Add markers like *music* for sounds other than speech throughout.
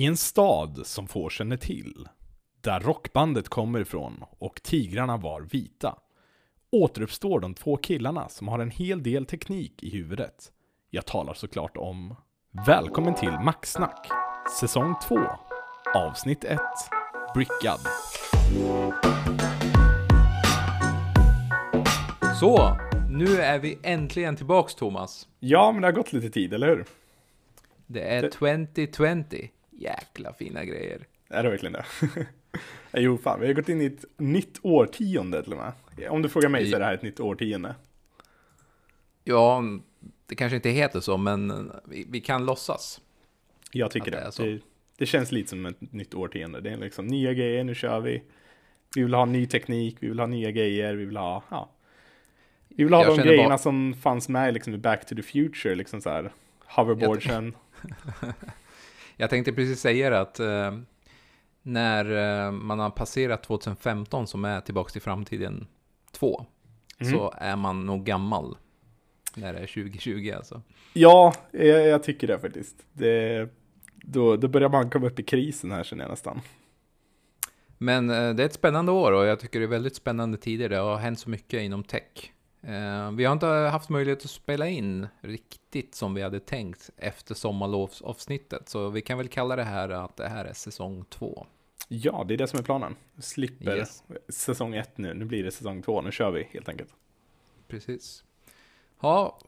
I en stad som få känner till, där rockbandet kommer ifrån och tigrarna var vita, återuppstår de två killarna som har en hel del teknik i huvudet. Jag talar såklart om Välkommen till Maxsnack, säsong 2, avsnitt 1, Brickad. Så, nu är vi äntligen tillbaks Thomas. Ja, men det har gått lite tid, eller hur? Det är 2020. Jäkla fina grejer. Är det verkligen det? *laughs* jo, fan, vi har gått in i ett nytt årtionde till och med. Om du frågar mig så är det här ett nytt årtionde. Ja, det kanske inte heter så, men vi, vi kan låtsas. Jag tycker det det. Det, det känns lite som ett nytt årtionde. Det är liksom nya grejer, nu kör vi. Vi vill ha ny teknik, vi vill ha nya grejer, vi vill ha, ja. Vi vill ha Jag de grejerna bara- som fanns med liksom i Back to the Future, liksom så här. Hoverboardsen. Jag *laughs* tänkte precis säga det att eh, när eh, man har passerat 2015 som är Tillbaks till framtiden 2 Mm. så är man nog gammal när det är 2020 alltså. Ja, jag, jag tycker det faktiskt. Det, då, då börjar man komma upp i krisen här känner jag nästan. Men eh, det är ett spännande år och jag tycker det är väldigt spännande tider. Det har hänt så mycket inom tech. Eh, vi har inte haft möjlighet att spela in riktigt som vi hade tänkt efter sommarlovsavsnittet. Så vi kan väl kalla det här att det här är säsong två. Ja, det är det som är planen. Slipper Yes. säsong ett nu, nu blir det säsong två, nu kör vi helt enkelt. Precis. Ja,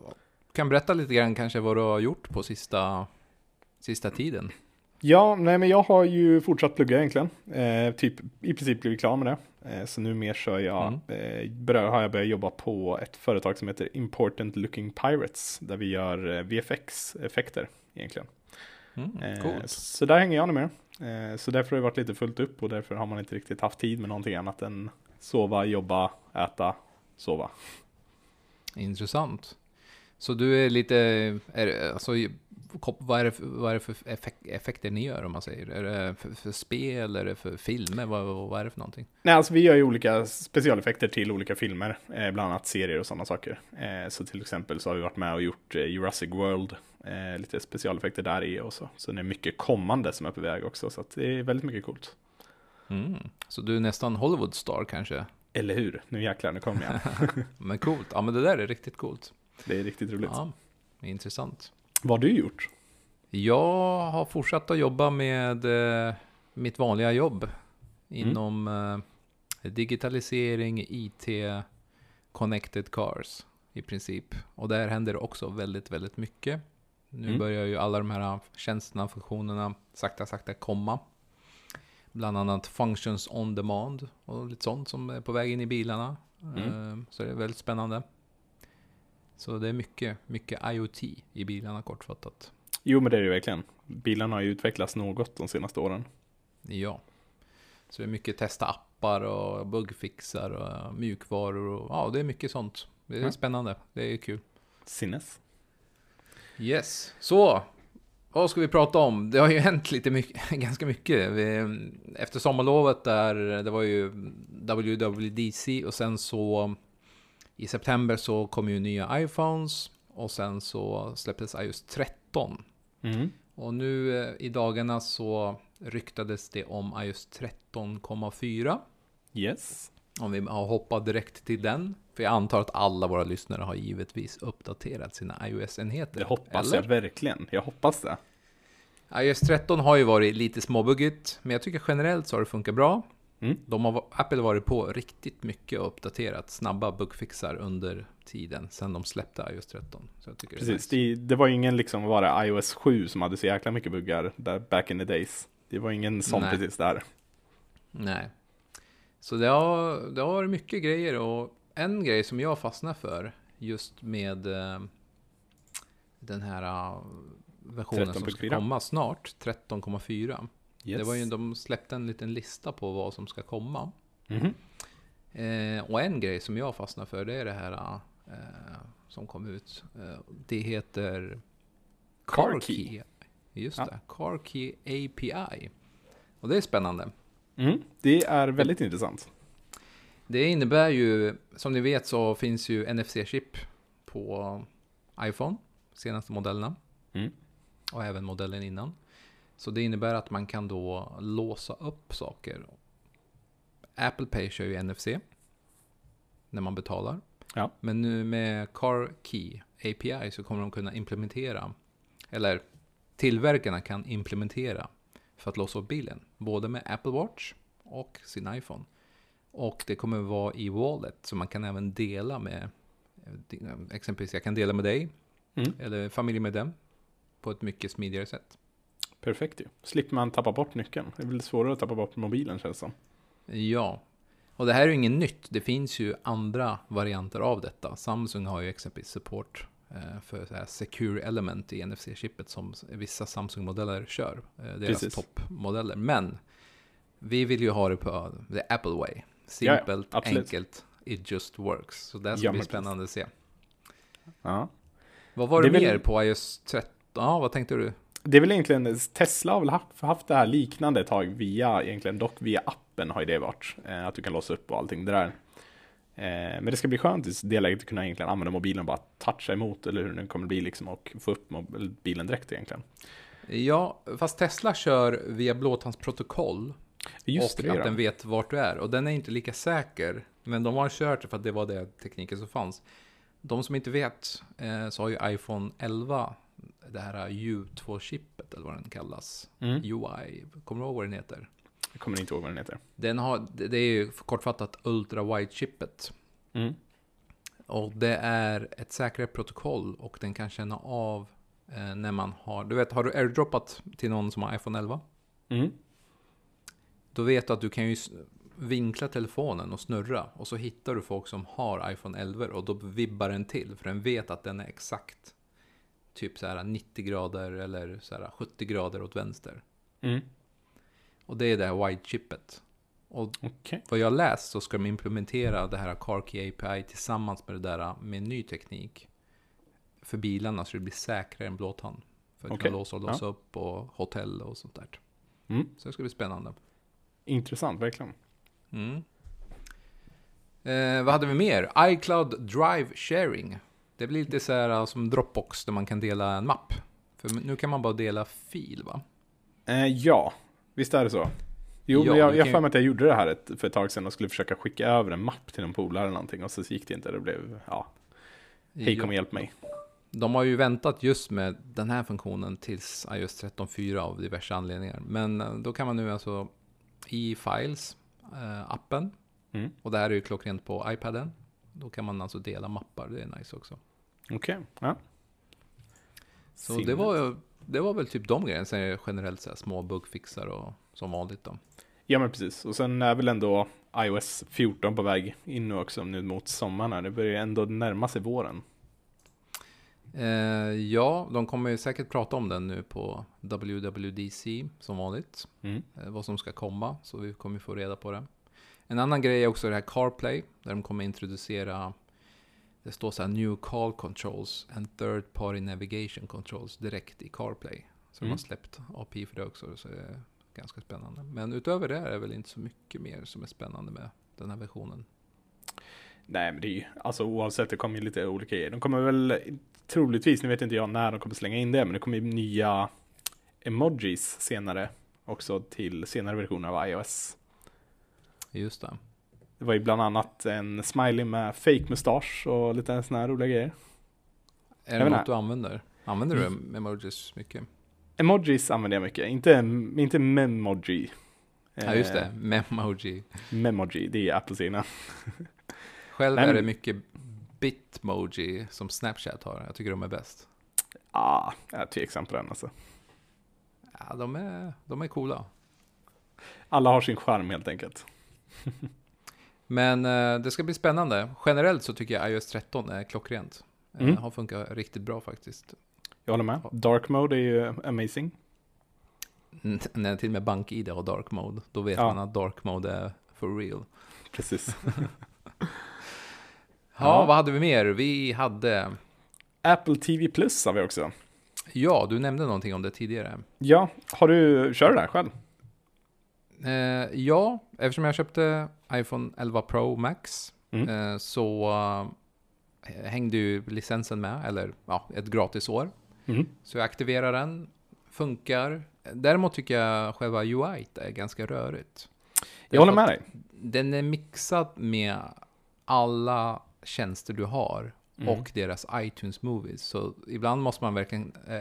kan berätta lite grann kanske vad du har gjort på sista, sista tiden. Ja, nej men jag har ju fortsatt plugga egentligen. Eh, typ i princip blivit klar med det. Eh, så nu mer kör jag, eh, börjar, har jag börjat jobba på ett företag som heter Important Looking Pirates. Där vi gör eh, VFX-effekter egentligen. Mm, Eh, coolt. så där hänger jag nu med. Eh, så därför har det varit lite fullt upp och därför har man inte riktigt haft tid med någonting annat än sova, jobba, äta, sova. Intressant. Så du är lite, är, alltså, vad är det för, vad är för effek- effekter ni gör om man säger? Är det för, för spel, är det för filmer, vad, vad är det för någonting? Nej, alltså vi gör ju olika specialeffekter till olika filmer, eh, bland annat serier och sådana saker. Eh, så till exempel så har vi varit med och gjort eh, Jurassic World, lite specialeffekter där i och så. Så det är mycket kommande som är på väg också, så det är väldigt mycket coolt. Mm. Så du är nästan Hollywood-star kanske? Eller hur? Nu jäklar, nu kommer jag. *laughs* Men coolt, ja men det där är riktigt coolt. Det är riktigt roligt. Ja, intressant. Vad har du gjort? Jag har fortsatt att jobba med eh, mitt vanliga jobb inom eh, digitalisering, IT, connected cars i princip. Och där händer också väldigt, väldigt mycket. Nu Mm. börjar ju alla de här tjänsterna, funktionerna sakta, sakta komma. Bland annat functions on demand och lite sånt som är på väg in i bilarna. Mm. Eh, Så det är väldigt spännande. Så det är mycket, mycket IoT i bilarna kortfattat. Jo, men det är det verkligen. Bilarna har ju utvecklats något de senaste åren. Ja. Så det är mycket testa appar och bugfixar och mjukvaror och ja, det är mycket sånt. Det är Mm. spännande. Det är kul. Sinnes. Yes, så. Vad ska vi prata om? Det har ju *laughs* hänt lite mycket, ganska mycket. Vi, efter sommarlovet där, det var ju WWDC och sen så i september så kom ju nya iPhones och sen så släpptes iOS 13. Mm. Och nu eh, i dagarna så ryktades det om iOS 13,4. Yes. Om vi har hoppat direkt till den. För jag antar att alla våra lyssnare har givetvis uppdaterat sina iOS-enheter. Det hoppas eller? jag verkligen. Jag hoppas det. iOS 13 har ju varit lite småbuggigt, men jag tycker generellt så har det funkat bra. Mm. De har, Apple har varit på riktigt mycket och uppdaterat snabba bugfixar under tiden sen de släppte iOS 13. Så jag tycker Precis, det nice. det, det var ju ingen liksom, det iOS 7 som hade så jäkla mycket buggar där back in the days. Det var ingen sån Nej. precis där. Nej. Så det har, det har varit mycket grejer och en grej som jag fastnar för just med eh, den här eh, versionen som ska 13.4. komma snart, 13,4. Yes. Det var ju, de släppte en liten lista på vad som ska komma. Mhm. Eh, och en grej som jag fastnar för det är det här eh, som kom ut. Eh, det heter Car Key. Just Ja. det, Car Key API. Och det är spännande. Mm. Det är väldigt intressant. Det innebär ju, som ni vet så finns ju NFC-chip på iPhone, senaste modellerna. Mm. Och även modellen innan. Så det innebär att man kan då låsa upp saker. Apple Pay kör ju NFC när man betalar. Ja. Men nu med Car Key API så kommer de kunna implementera, eller tillverkarna kan implementera för att låsa upp bilen. Både med Apple Watch och sin iPhone. Och det kommer vara i Wallet, så man kan även dela med, exempelvis jag kan dela med dig, Mm. eller familjemedlem, på ett mycket smidigare sätt. Perfekt ju. Slipper man tappa bort nyckeln. Det är väl svårare att tappa bort mobilen känns som. Ja, och det här är ju inget nytt. Det finns ju andra varianter av detta. Samsung har ju exempelvis support eh, för så här secure element i NFC-chippet som vissa Samsung-modeller kör. Eh, Deras Precis. toppmodeller. Men vi vill ju ha det på the Apple way. Ja, Simpelt, ja, absolut. enkelt, it just works. Så det ska Ja, bli spännande att se. Ja. Vad var Det det, mer på iOS 13? Ja, vad tänkte du? Det är väl egentligen, Tesla har väl haft, haft det här liknande ett tag via, egentligen dock via appen har ju det varit. Eh, att du kan låsa upp och allting det där. Eh, men det ska bli skönt i det läget att kunna egentligen använda mobilen och bara toucha emot, eller hur det kommer bli liksom, och få upp bilen direkt egentligen. Ja, fast Tesla kör via blåtandsprotokoll. Just och det, att då. den vet vart du är. Och den är inte lika säker. Men de har kört det för att det var det tekniken som fanns. De som inte vet eh, så har ju iPhone 11 det här U2-chippet eller vad den kallas. Mm. UI, kommer du ihåg vad den heter? Jag kommer inte ihåg vad den heter. Den har, det är ju kortfattat Ultra Wide-chippet. Mm. Och det är ett säkrare protokoll och den kan känna av eh, när man har, du vet, har du airdroppat till någon som har iPhone 11? Mm. Då vet du att du kan ju vinkla telefonen och snurra och så hittar du folk som har iPhone 11 och då vibbar den till för den vet att den är exakt typ så här 90 grader eller så här 70 grader åt vänster. Mm. Och det är det här wide-chippet. Och Okej. vad jag läst så ska de implementera det här CarKey API tillsammans med det där med ny teknik för bilarna så det blir säkrare än blåtand. För att Okej. kunna låsa och låsa upp och hotell och sånt där. Mm. Så det ska bli spännande. Intressant, verkligen. Mm. Eh, vad hade vi mer? iCloud Drive Sharing. Det blir lite så här som Dropbox där man kan dela en mapp. För nu kan man bara dela fil va? Eh, ja, visst är det så. Jo, Ja, men jag kan för mig att jag gjorde det här ett, för ett tag sedan och skulle försöka skicka över en mapp till en polare eller någonting och så gick det inte. Det blev, ja, hej kom och hjälp mig. De har ju väntat just med den här funktionen tills iOS 13.4 av diverse anledningar. Men eh, då kan man nu alltså i Files, eh, appen, Mm. och det här är ju klockrent på iPaden. Då kan man alltså dela mappar, det är nice också. Okej, ja. Så det var, det var väl typ de grejerna. Sen är det generellt så här små bugfixar och som vanligt då. Ja men precis, och sen är väl ändå iOS 14 på väg in nu också nu mot sommaren här. Det börjar ändå närma sig våren. Eh, ja, de kommer ju säkert prata om den nu på WWDC som vanligt. Mm. Eh, vad som ska komma, så vi kommer få reda på det. En annan grej är också det här CarPlay, där de kommer introducera det står så här New Call Controls and Third Party Navigation Controls direkt i CarPlay. Så de Mm. har släppt API för det också, så det är ganska spännande. Men utöver det är det väl inte så mycket mer som är spännande med den här versionen. Nej men det är ju, alltså oavsett det kommer ju lite olika grejer. De kommer väl troligtvis, nu vet inte jag när de kommer slänga in det, men det kommer ju nya emojis senare också till senare versioner av iOS. Just det. Det var ju bland annat en smiley med fake mustasch och lite sådana här roliga grejer. Är det något du använder? Använder du emojis mycket? Emojis använder jag mycket, inte, inte memoji. Ja, just det. Eh, Memoji. Memoji, det är egna. *laughs* Själv Nej, är men- det mycket Bitmoji som Snapchat har. Jag tycker de är bäst. Ah, jag är tveksam på den alltså. Ja, de är, de är coola. Alla har sin charm helt enkelt. *laughs* Men eh, det ska bli spännande. Generellt så tycker jag iOS 13 är klockrent. Eh, Mm. har funkat riktigt bra faktiskt. Jag håller med. Dark mode är ju amazing. N- *laughs* När till och med BankID har dark mode, då vet Ja. man att dark mode är for real. Precis. *laughs* Ja, Ja. vad hade vi mer? Vi hade... Apple TV Plus har vi också. Ja, du nämnde någonting om det tidigare. Ja, har du, kör du det här själv? Eh, ja, eftersom jag köpte iPhone 11 Pro Max Mm. eh, så eh, hängde ju licensen med, eller ja, ett gratisår. Mm. Så jag aktiverade den funkar. Däremot tycker jag själva UI är ganska rörigt. Jag håller med dig. Den är mixad med alla tjänster du har Mm. och deras iTunes Movies. Så ibland måste man verkligen eh,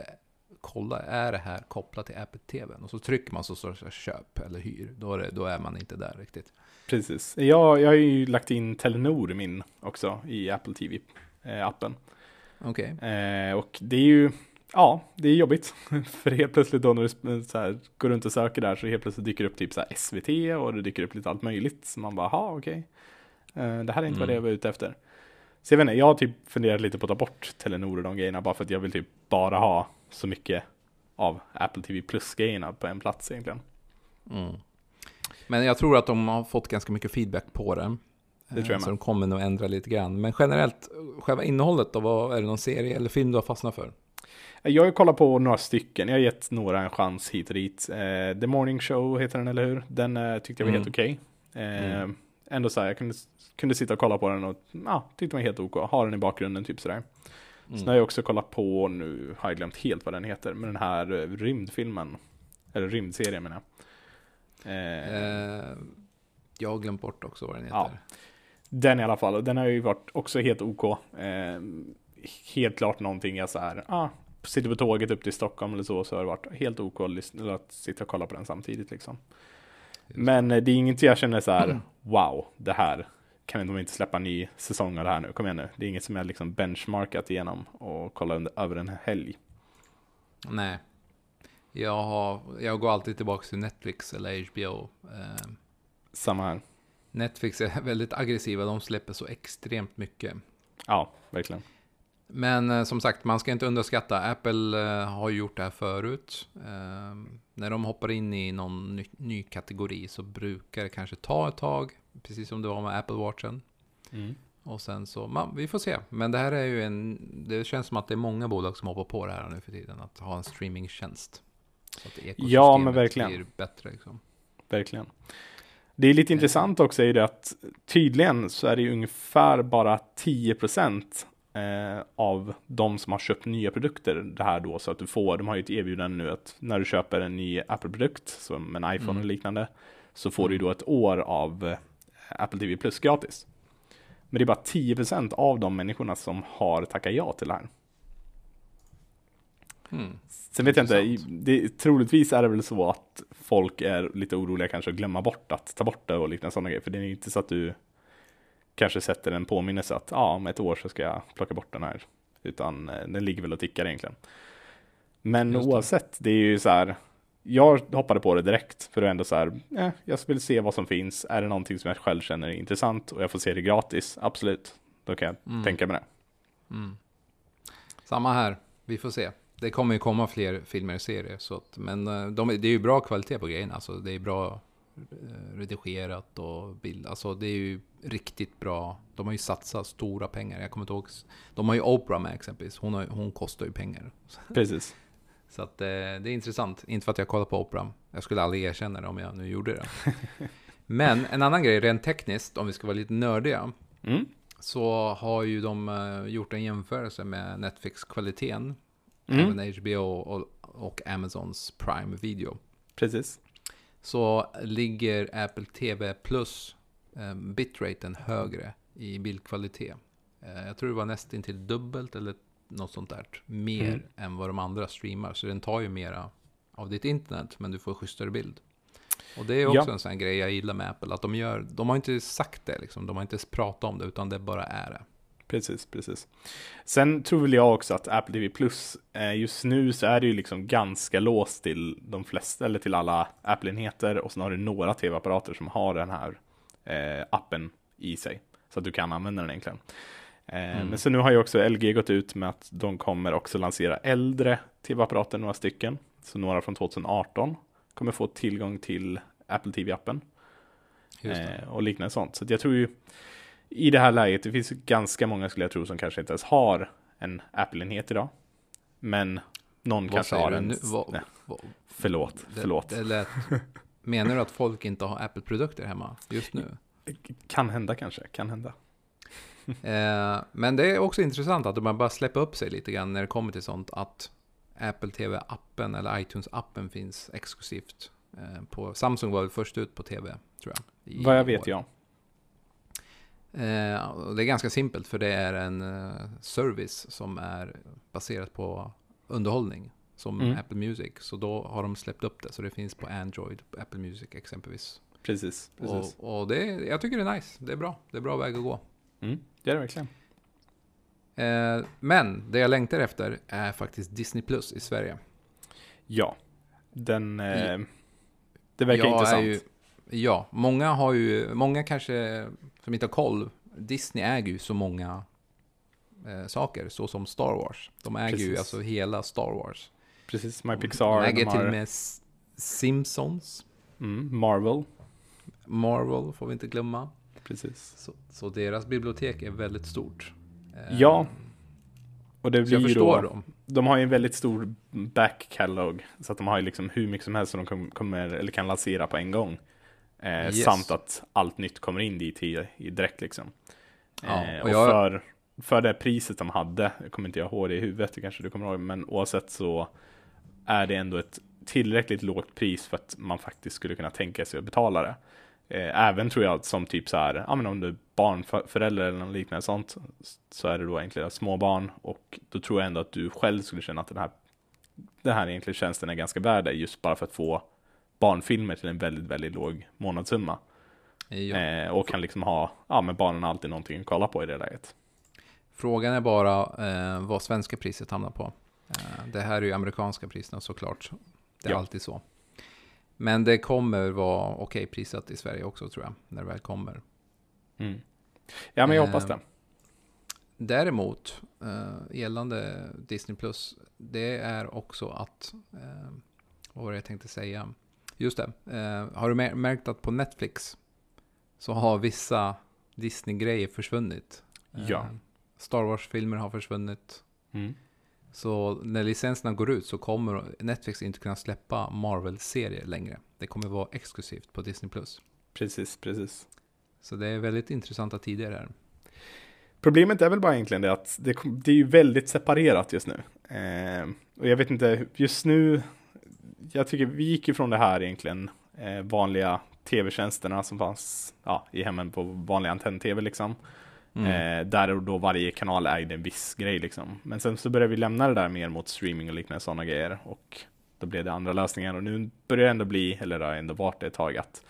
kolla, är det här kopplat till Apple TV? Och så trycker man så står det köp eller hyr. Då är, det, då är man inte där riktigt. Precis. Jag, jag har ju lagt in Telenor min också i Apple TV-appen. Okej. Eh, och det är ju, ja, det är jobbigt. *laughs* För helt plötsligt då när du så här, går runt och söker där så helt plötsligt dyker det upp typ så SVT och det dyker upp lite allt möjligt. Så man bara, ha okej. Eh, det här är inte vad Mm. jag var ute efter. Så jag vet inte, jag har typ funderat lite på att ta bort Telenor och de grejerna bara för att jag vill typ bara ha så mycket av Apple TV Plus-grejerna på en plats egentligen. Mm. Men jag tror att de har fått ganska mycket feedback på det. Det tror jag Eh. Så de kommer nog ändra lite grann. Men generellt, själva innehållet då, vad, är det någon serie eller film du har fastnat för? Jag har kollat på några stycken, jag har gett några en chans hit och dit. Eh, The Morning Show heter den, eller hur? Den eh, tyckte jag var Mm. helt okej. Eh, Mm. Ändå så här, jag kunde, kunde sitta och kolla på den och ja, tyckte den var helt ok. Ha den i bakgrunden, typ sådär. Mm. Sen har jag också kollat på, nu har jag glömt helt vad den heter, men den här eh, rymdfilmen. Eller rymdserien menar jag. Eh, Eh, jag har glömt bort också vad den heter. Ja. Den i alla fall, den har ju varit också helt OK. Eh, helt klart någonting jag så här, ah, sitter på tåget upp till Stockholm eller så, så har det varit helt OK att, sitta och kolla på den samtidigt liksom. Men eh, det är inget jag känner så här, wow, det här kan de inte släppa en ny säsong av det här nu, kom igen nu. Det är inget som jag liksom benchmarkat igenom och kollat under, över en helg. Nej. Jag, har, jag går alltid tillbaka till Netflix eller HBO. Eh, Samma här. Netflix är väldigt aggressiva, de släpper så extremt mycket. Ja, verkligen. Men eh, som sagt, man ska inte underskatta. Apple eh, har gjort det här förut. Eh, när de hoppar in i någon ny, ny kategori så brukar det kanske ta ett tag. Precis som det var med Apple Watchen. Mm. Och sen så, man, vi får se. Men det här är ju en, det känns som att det är många bolag som hoppar på det här nu för tiden. Att ha en streamingtjänst. Så att ekosystemet Ja, men verkligen. blir bättre liksom. Verkligen. Det är lite intressant också är det att tydligen så är det ju ungefär bara 10% eh, av de som har köpt nya produkter det här då så att du får, de har ju ett erbjudande nu att när du köper en ny Apple-produkt som en iPhone Mm. eller liknande så får du ju då ett år av eh, Apple TV Plus gratis. Men det är bara 10% av de människorna som har tackat ja till det här. Mm. Sen vet jag inte, det, troligtvis är det väl så att folk är lite oroliga kanske att glömma bort att ta bort det och liknande sådana grejer. För det är inte så att du kanske sätter en påminnelse att ja, om ett år så ska jag plocka bort den här. Utan eh, den ligger väl och tickar egentligen. Men det. oavsett, det är ju så här. Jag hoppade på det direkt för att ändå så här, eh, jag vill se vad som finns. Är det någonting som jag själv känner är intressant och jag får se det gratis, absolut. Då kan jag Mm. tänka mig det. Mm. Samma här, vi får se. Det kommer ju komma fler filmer och serier. Så att, men eh, de, det är ju bra kvalitet på grejerna. Alltså, det är bra redigerat och bild. Alltså det är ju riktigt bra. De har ju satsat stora pengar. Jag kommer inte ihåg. De har ju Oprah med exempelvis. Hon, har, hon kostar ju pengar. *laughs* Precis. Så att eh, det är intressant. Inte för att jag kollar på Oprah. Jag skulle aldrig erkänna det om jag nu gjorde det. *laughs* Men en annan grej rent tekniskt, om vi ska vara lite nördiga. Mm. Så har ju de eh, gjort en jämförelse med Netflix-kvaliteten. Mm. Även HBO och, och Amazons Prime Video. Precis. Så ligger Apple TV Plus eh, bitraten högre i bildkvalitet. Eh, jag tror det var nästan till dubbelt eller något sånt där. Mer Mm. än vad de andra streamar. Så den tar ju mera av ditt internet men du får schysstare bild. Och det är också Ja. en sån grej jag gillar med Apple. Att de gör, de har inte sagt det liksom. De har inte pratat om det utan det bara är det. Precis, precis. Sen tror väl jag också att Apple TV Plus, eh, just nu så är det ju liksom ganska låst till de flesta, eller till alla Apple-enheter och sen har du några tv-apparater som har den här eh, appen i sig. Så att du kan använda den egentligen. Eh, Mm. Men så nu har ju också LG gått ut med att de kommer också lansera äldre tv-apparater, några stycken. Så några från 2018 kommer få tillgång till Apple TV-appen eh, och liknande sånt. Så jag tror ju i det här läget, det finns ganska många skulle jag tro som kanske inte ens har en Apple-enhet idag. Men någon Vad kanske har en. nu? Vad- Nej, vad- förlåt, det- förlåt. Det lät, menar du att folk inte har Apple-produkter hemma just nu? Kan hända kanske, kan hända. *laughs* Eh, men det är också intressant att man bara släpper upp sig lite grann när det kommer till sånt. Att Apple TV-appen eller iTunes-appen finns exklusivt. Eh, på Samsung var väl först ut på TV, tror jag. Vad jag år. vet, ja. Eh, och det är ganska simpelt för det är en eh, service som är baserat på underhållning. Som Mm. Apple Music. Så då har de släppt upp det. Så det finns på Android, på Apple Music exempelvis. Precis. precis. Och, och det, jag tycker det är nice. Det är bra. Det är bra väg att gå. Mm, det är det verkligen. Eh, men det jag längtar efter är faktiskt Disney Plus i Sverige. Ja. Den... Eh, det verkar Jag intressant. Ju, ja, många har ju, många kanske som inte har koll. Disney äger ju så många eh, saker, så som Star Wars. De äger ju Precis. alltså hela Star Wars. Precis, My Pixar. de äger de till och med Simpsons, mm, Marvel. Marvel får vi inte glömma. Precis. Så, så deras bibliotek är väldigt stort. Eh, Ja, Och det jag blir ju förstår då, dem. de har ju en väldigt stor back catalog. Så att de har ju liksom hur mycket som helst som de kom- kommer, eller kan lansera på en gång. Eh, Yes. Samt att allt nytt kommer in dit i, i direkt liksom. Ja, eh, och och jag- för, för det priset de hade, jag kommer inte jag ihåg det i huvudet, det kanske du kommer ihåg, men oavsett så är det ändå ett tillräckligt lågt pris för att man faktiskt skulle kunna tänka sig att betala det. Eh, Även tror jag som typ så här, ja men om du är barnförälder eller något liknande sånt, så är det då egentligen små barn och då tror jag ändå att du själv skulle känna att den här, den här egentligen tjänsten är ganska värd just bara för att få barnfilmer till en väldigt, väldigt låg månadssumma. Ja. Eh, och kan liksom ha, ja men barnen har alltid någonting att kolla på i det läget. Frågan är bara eh, vad svenska priset hamnar på. Eh, det här är ju amerikanska priserna såklart. Det är Ja. alltid så. Men det kommer vara okej prissatt i Sverige också tror jag, när det väl kommer. Mm. Ja men jag hoppas Eh, det. Däremot, eh, gällande Disney Plus, det är också att, eh, vad var det jag tänkte säga? Just det, eh, har du mär- märkt att på Netflix så har vissa Disney-grejer försvunnit? Ja. Eh, Star Wars-filmer har försvunnit. Mm. Så när licenserna går ut så kommer Netflix inte kunna släppa Marvel-serier längre. Det kommer vara exklusivt på Disney+. Precis, precis. Så det är väldigt intressanta tider här. Problemet är väl bara egentligen det att det, det är ju väldigt separerat just nu. Eh, och jag vet inte, just nu, jag tycker vi gick ifrån det här egentligen, eh, vanliga tv-tjänsterna som fanns ja, i hemmen på vanlig antenn-tv liksom. Mm. Eh, där då varje kanal ägde en viss grej liksom. Men sen så började vi lämna det där mer mot streaming och liknande sådana grejer. Och då blev det andra lösningar. Och nu börjar det ändå bli, eller det har ändå varit det ett tag, att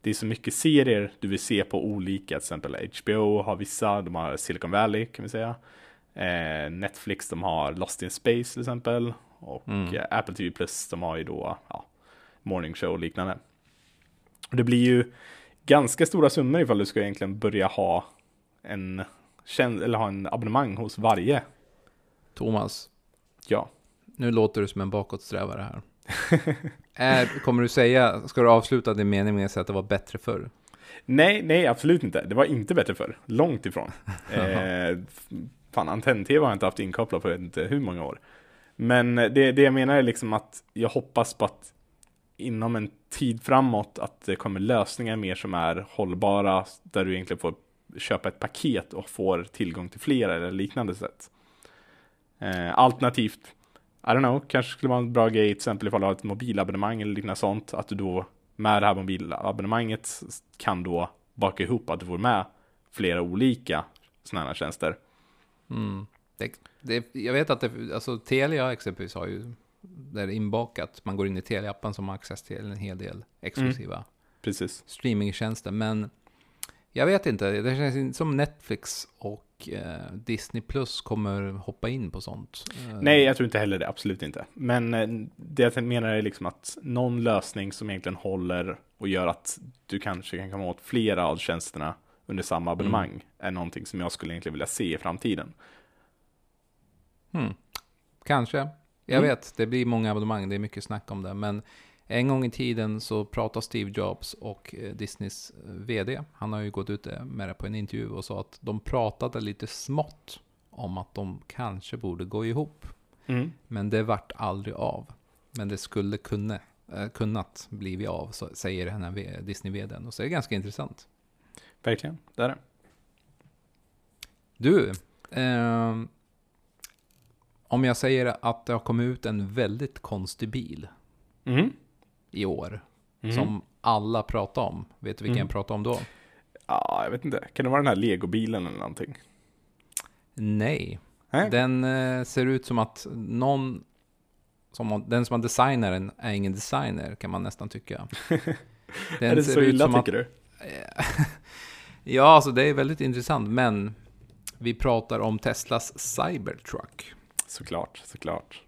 det är så mycket serier du vill se på olika, till exempel HBO har vissa, de har Silicon Valley kan vi säga. Eh, Netflix, de har Lost in Space till exempel. Och Mm. eh, Apple TV Plus, de har ju då ja, Morning Show och liknande. Det blir ju ganska stora summor ifall du ska egentligen börja ha en, eller ha en abonnemang hos varje. Thomas, Ja, nu låter du som en bakåtsträvare här. *laughs* är, kommer du säga, ska du avsluta din mening med att säga att det var bättre förr? Nej, nej, absolut inte. Det var inte bättre förr. Långt ifrån. *laughs* eh, fan, antenn-tv har jag inte haft inkopplad på jag vet inte hur många år. Men det, det jag menar är liksom att jag hoppas på att inom en tid framåt att det kommer lösningar mer som är hållbara, där du egentligen får köpa ett paket och får tillgång till flera eller liknande sätt. Eh, alternativt, I don't know, kanske skulle vara en bra grej till exempel ifall du har ett mobilabonnemang eller liknande sånt, att du då med det här mobilabonnemanget kan då baka ihop att du får med flera olika sådana här tjänster. Mm. Det, det, jag vet att det, alltså Telia exempelvis har ju där inbakat, man går in i Telia-appen som har access till en hel del exklusiva Precis. streamingtjänster. Men jag vet inte, det känns inte som Netflix och eh, Disney Plus kommer hoppa in på sånt. Eh, Nej, jag tror inte heller det, absolut inte. Men eh, det jag menar är liksom att någon lösning som egentligen håller och gör att du kanske kan komma åt flera av tjänsterna under samma abonnemang är någonting som jag skulle egentligen vilja se i framtiden. Hmm. Kanske. Jag Mm. vet, det blir många abonnemang, det är mycket snack om det. Men en gång i tiden så pratade Steve Jobs och eh, Disneys eh, VD, han har ju gått ut eh, med det på en intervju och sa att de pratade lite smått om att de kanske borde gå ihop. Mm. Men det vart aldrig av. Men det skulle kunna, kunnat bli av, så säger den här Disney-VDn. Och så är det ganska intressant. Verkligen, det är det. Du, ehm, om jag säger att det har kommit ut en väldigt konstig bil Mm. i år. Mm. Som alla pratar om. Vet du vilken Mm. jag pratar om då? Ja, jag vet inte. Kan det vara den här legobilen eller någonting? Nej. Nej. Den eh, ser ut som att någon... Som, den som har designar den är ingen designer, kan man nästan tycka. *laughs* Den är det ser så ut illa som att- tycker du? *laughs* Ja, alltså det är väldigt intressant, men vi pratar om Teslas Cybertruck. Såklart, såklart.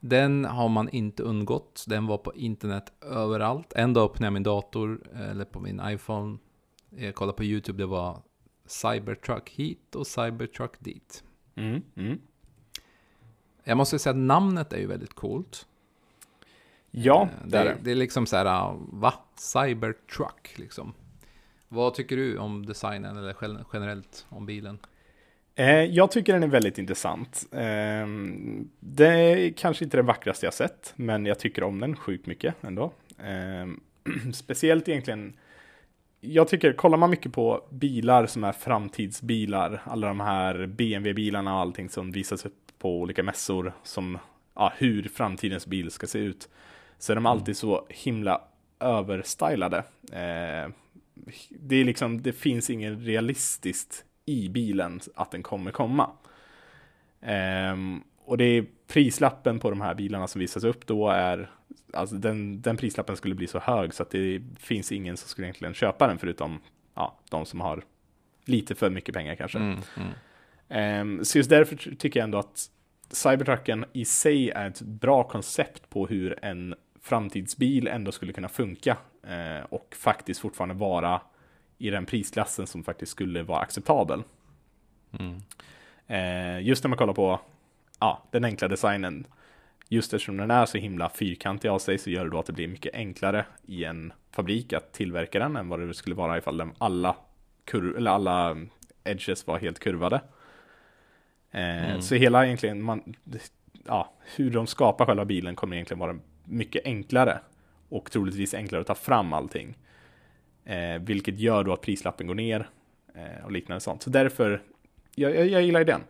Den har man inte undgått. Den var på internet överallt. En dag öppnade jag min dator, eller på min iPhone. Jag kollade på YouTube, det var Cybertruck hit och Cybertruck dit. Mm. Mm. Jag måste säga att namnet är ju väldigt coolt. Ja, Eh, det är det, det. det är liksom så här, ah, va? Cybertruck liksom. Vad tycker du om designen eller generellt om bilen? Eh, jag tycker den är väldigt intressant. Ehm, det är kanske inte den vackraste jag sett, men jag tycker om den sjukt mycket ändå. Ehm, *clears throat* speciellt egentligen, jag tycker, kollar man mycket på bilar som är framtidsbilar, alla de här BMW-bilarna och allting som visas upp på olika mässor, som ja, hur framtidens bil ska se ut, så är de alltid så himla överstylade. Ehm, det är liksom, det finns inget realistiskt i bilen att den kommer komma. Ehm, och det är prislappen på de här bilarna som visas upp då är, alltså den, den prislappen skulle bli så hög så att det finns ingen som skulle egentligen köpa den förutom ja, de som har lite för mycket pengar kanske. Mm, mm. Ehm, så just därför ty- tycker jag ändå att Cybertrucken i sig är ett bra koncept på hur en framtidsbil ändå skulle kunna funka och faktiskt fortfarande vara i den prisklassen som faktiskt skulle vara acceptabel. Mm. Eh, just när man kollar på ja, den enkla designen, just eftersom den är så himla fyrkantig av sig så gör det då att det blir mycket enklare i en fabrik att tillverka den än vad det skulle vara ifall den alla, kur- eller alla edges var helt kurvade. Eh, Mm. Så hela egentligen, man, ja, hur de skapar själva bilen kommer egentligen vara mycket enklare och troligtvis enklare att ta fram allting. Eh, vilket gör då att prislappen går ner eh, och liknande sånt. Så därför, jag, jag, jag gillar idén.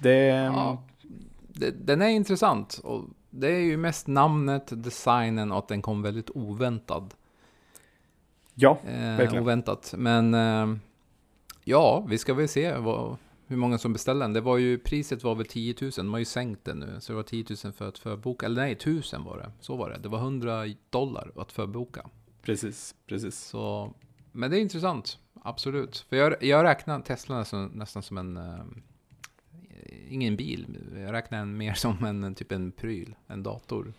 Det, Ja, det, den är intressant. Och det är ju mest namnet, designen och att den kom väldigt oväntad. ja, Eh, Verkligen. oväntat. Men eh, ja, vi ska väl se vad, hur många som beställer den. Det var ju, priset var väl 10 000. De har ju sänkt det nu. Så det var 10 000 för att förboka. Eller nej, 1000 var det. Så var det. Det var 100 dollar att förboka. precis, precis. Så, men det är intressant. Absolut. För jag, jag räknar Tesla nästan, nästan som en... Eh, ingen bil. Jag räknar den mer som en typ en pryl. En dator.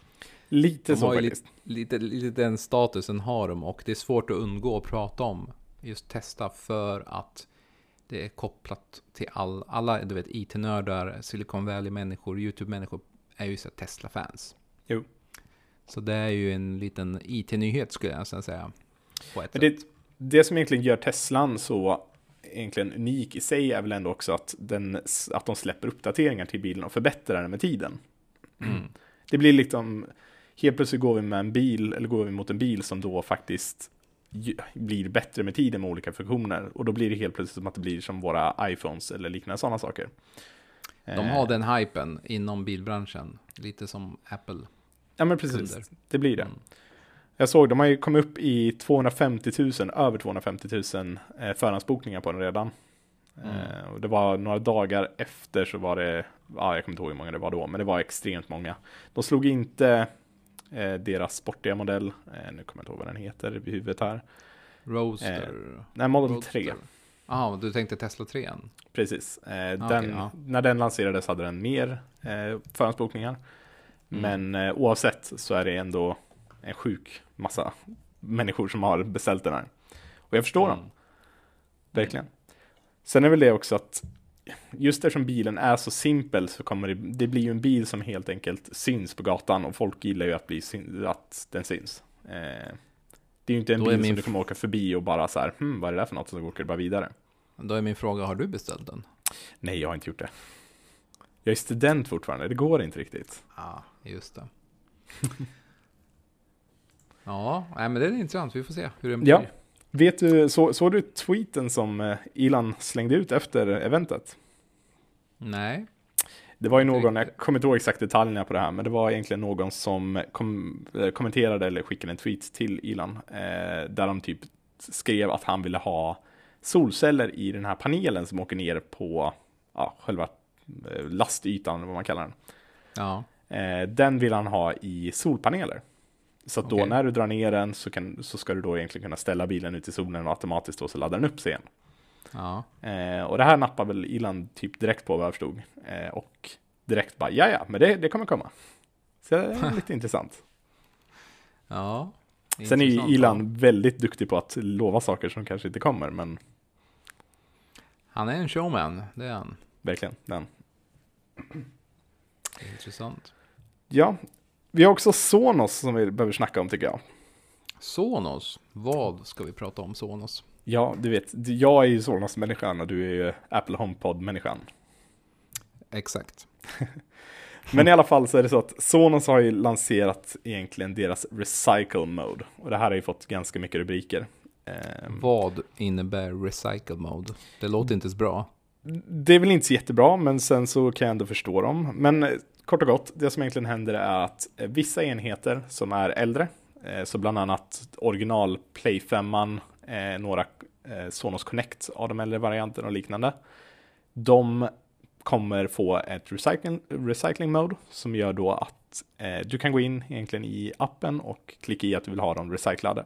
Lite De så faktiskt. Lite, lite den statusen har de och det är svårt att undgå att prata om just testa för att det är kopplat till all, alla, du vet, IT-nördar, Silicon Valley-människor, YouTube-människor är ju Tesla-fans. Jo. Så det är ju en liten IT-nyhet skulle jag säga. Men det, det som egentligen gör Teslan så egentligen unik i sig är väl ändå också att, den, att de släpper uppdateringar till bilen och förbättrar den med tiden. Mm. Det blir liksom, helt plötsligt går vi med en bil, eller går vi mot en bil som då faktiskt blir bättre med tiden med olika funktioner. Och då blir det helt plötsligt som att det blir som våra iPhones eller liknande sådana saker. De Eh, har den hypen inom bilbranschen, lite som Apple. Ja men precis, kunder. det blir det. Mm. Jag såg, de har ju kommit upp i 250 000, över 250 000 eh, förhandsbokningar på den redan. Mm. Eh, och det var några dagar efter så var det, ja jag kommer inte ihåg hur många det var då, men det var extremt många. De slog inte eh, deras sportiga modell, eh, nu kommer jag inte ihåg vad den heter i huvudet här. Roadster. Nej, Model Roadster. 3, Jaha, du tänkte Tesla 3 precis. Eh, Ah, den, okej, ja. När den lanserades hade den mer eh, förhandsbokningar. Mm. Men eh, oavsett så är det ändå en sjuk massa människor som har beställt den här. Och jag förstår dem, Mm. verkligen. Sen är väl det också att just eftersom bilen är så simpel så kommer det, det blir ju en bil som helt enkelt syns på gatan och folk gillar ju att, bli, att den syns. Eh, det är ju inte en Då bil min som du kommer åka förbi och bara så här, hm, vad är det där för något? Och så åker du bara vidare. Då är min fråga, har du beställt den? Nej, jag har inte gjort det. Jag är student fortfarande, det går inte riktigt. Ja, just det. *laughs* ja, nej, men det är intressant. Vi får se hur det blir. Ja. Vet du, så, såg du tweeten som eh, Elon slängde ut efter eventet? Nej. Det var ju någon, jag kommer inte ihåg exakt detaljerna på det här, men det var egentligen någon som kom, eh, kommenterade eller skickade en tweet till Elon, eh, där de typ skrev att han ville ha solceller i den här panelen som åker ner på ja, själva eh, lastytan, vad man kallar den. Ja. Eh, den vill han ha i solpaneler. Så då Okej. när du drar ner den så, kan, så ska du då egentligen kunna ställa bilen ut i solen och automatiskt då så laddar den upp sig igen. Ja. Eh, och det här nappar väl Ilan typ direkt på vad jag förstod. Eh, och direkt bara, ja ja, men det, det kommer komma. Så det är *laughs* lite intressant. Ja. Sen är ju. Ilan väldigt duktig på att lova saker som kanske inte kommer, men Han är en showman, det är han. verkligen. Den. Intressant. Ja, vi har också Sonos som vi behöver snacka om tycker jag. Sonos. Vad ska vi prata om Sonos? Ja, du vet, jag är ju Sonos-människan och du är ju Apple HomePod-människan. Exakt. *laughs* Men i alla fall så är det så att Sonos har ju lanserat egentligen deras Recycle Mode. Och det här har ju fått ganska mycket rubriker. Ehm, Vad innebär recycle mode? Det låter inte så bra. Det är väl inte så jättebra, men sen så kan jag ändå förstå dem. Men kort och gott, det som egentligen händer är att eh, vissa enheter som är äldre, eh, så bland annat original Play 5, eh, några eh, Sonos Connect av de äldre varianterna och liknande, de kommer få ett recycling, recycling mode som gör då att eh, du kan gå in egentligen i appen och klicka i att du vill ha dem recyclade.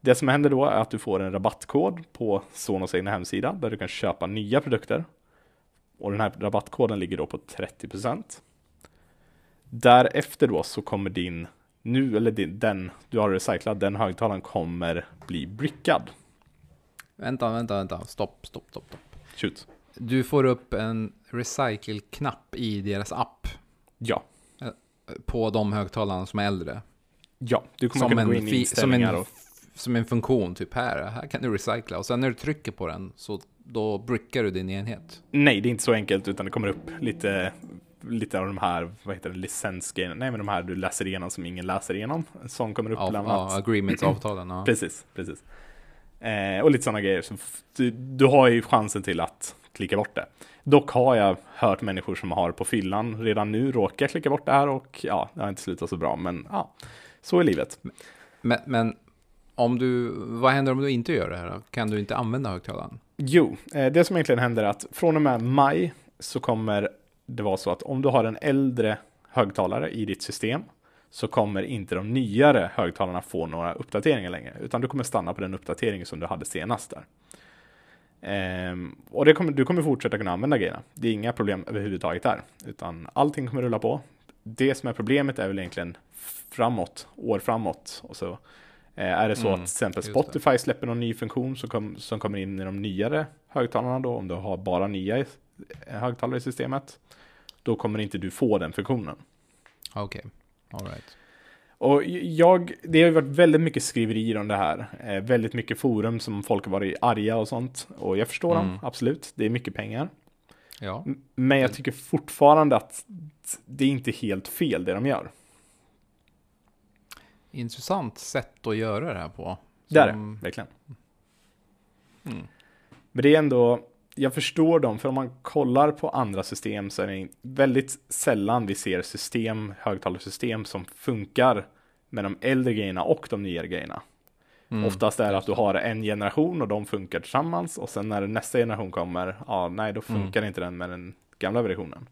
Det som händer då är att du får en rabattkod på Sonos egna hemsida där du kan köpa nya produkter. Och den här rabattkoden ligger då på 30%. Därefter då så kommer din, nu eller din, den du har recyclat, den högtalaren kommer bli brickad. Vänta, vänta, vänta. Stopp, stopp, stopp, stopp. Shoot. Du får upp en recycle-knapp i deras app Ja, på de högtalarna som är äldre. ja, du kommer Som kunna gå in i fi- som, en, inställningar och som en funktion, typ här. Här kan du recycla. Och sen när du trycker på den så då brickar du din enhet. Nej, det är inte så enkelt utan det kommer upp lite, lite av de här, vad heter det, licensgrejerna. Nej, men de här du läser igenom som ingen läser igenom. Som kommer upp Av, bland ja, annat. agreements, avtalen. Ja. *clears throat* Precis, precis. Eh, och lite sådana grejer. Så du, du har ju chansen till att klicka bort det. Dock har jag hört människor som har på fyllan redan nu råkar klicka bort det här och ja, det har inte slutat så bra. Men ja, så är livet. Men, men om du, vad händer om du inte gör det här? då? Kan du inte använda högtalaren? Jo, eh, det som egentligen händer är att från och med maj så kommer det vara så att om du har en äldre högtalare i ditt system så kommer inte de nyare högtalarna få några uppdateringar längre, utan du kommer stanna på den uppdatering som du hade senast där. Ehm, och det kommer, du kommer fortsätta kunna använda grejerna. Det är inga problem överhuvudtaget där, utan allting kommer rulla på. Det som är problemet är väl egentligen framåt, år framåt. Och så eh, är det så Mm, att till exempel. Spotify släpper någon ny funktion som, kom, som kommer in i de nyare högtalarna då, om du har bara nya eh, högtalare i systemet. Då kommer inte du få den funktionen. Okej, all right. Och jag, det har ju varit väldigt mycket skriverier om det här. Eh, väldigt mycket forum som folk har varit arga och sånt. Och jag förstår dem, Mm. absolut. Det är mycket pengar. Ja, Men jag tycker fortfarande att det är inte helt fel det de gör. intressant sätt att göra det här på. Det är det, Som- verkligen. Mm. Men det är ändå, jag förstår dem, för om man kollar på andra system så är det väldigt sällan vi ser system, högtalarsystem som funkar med de äldre grejerna och de nyare grejerna. Mm. Oftast är det att du har en generation och de funkar tillsammans och sen när nästa generation kommer, ja nej då funkar inte den med den gamla versionen.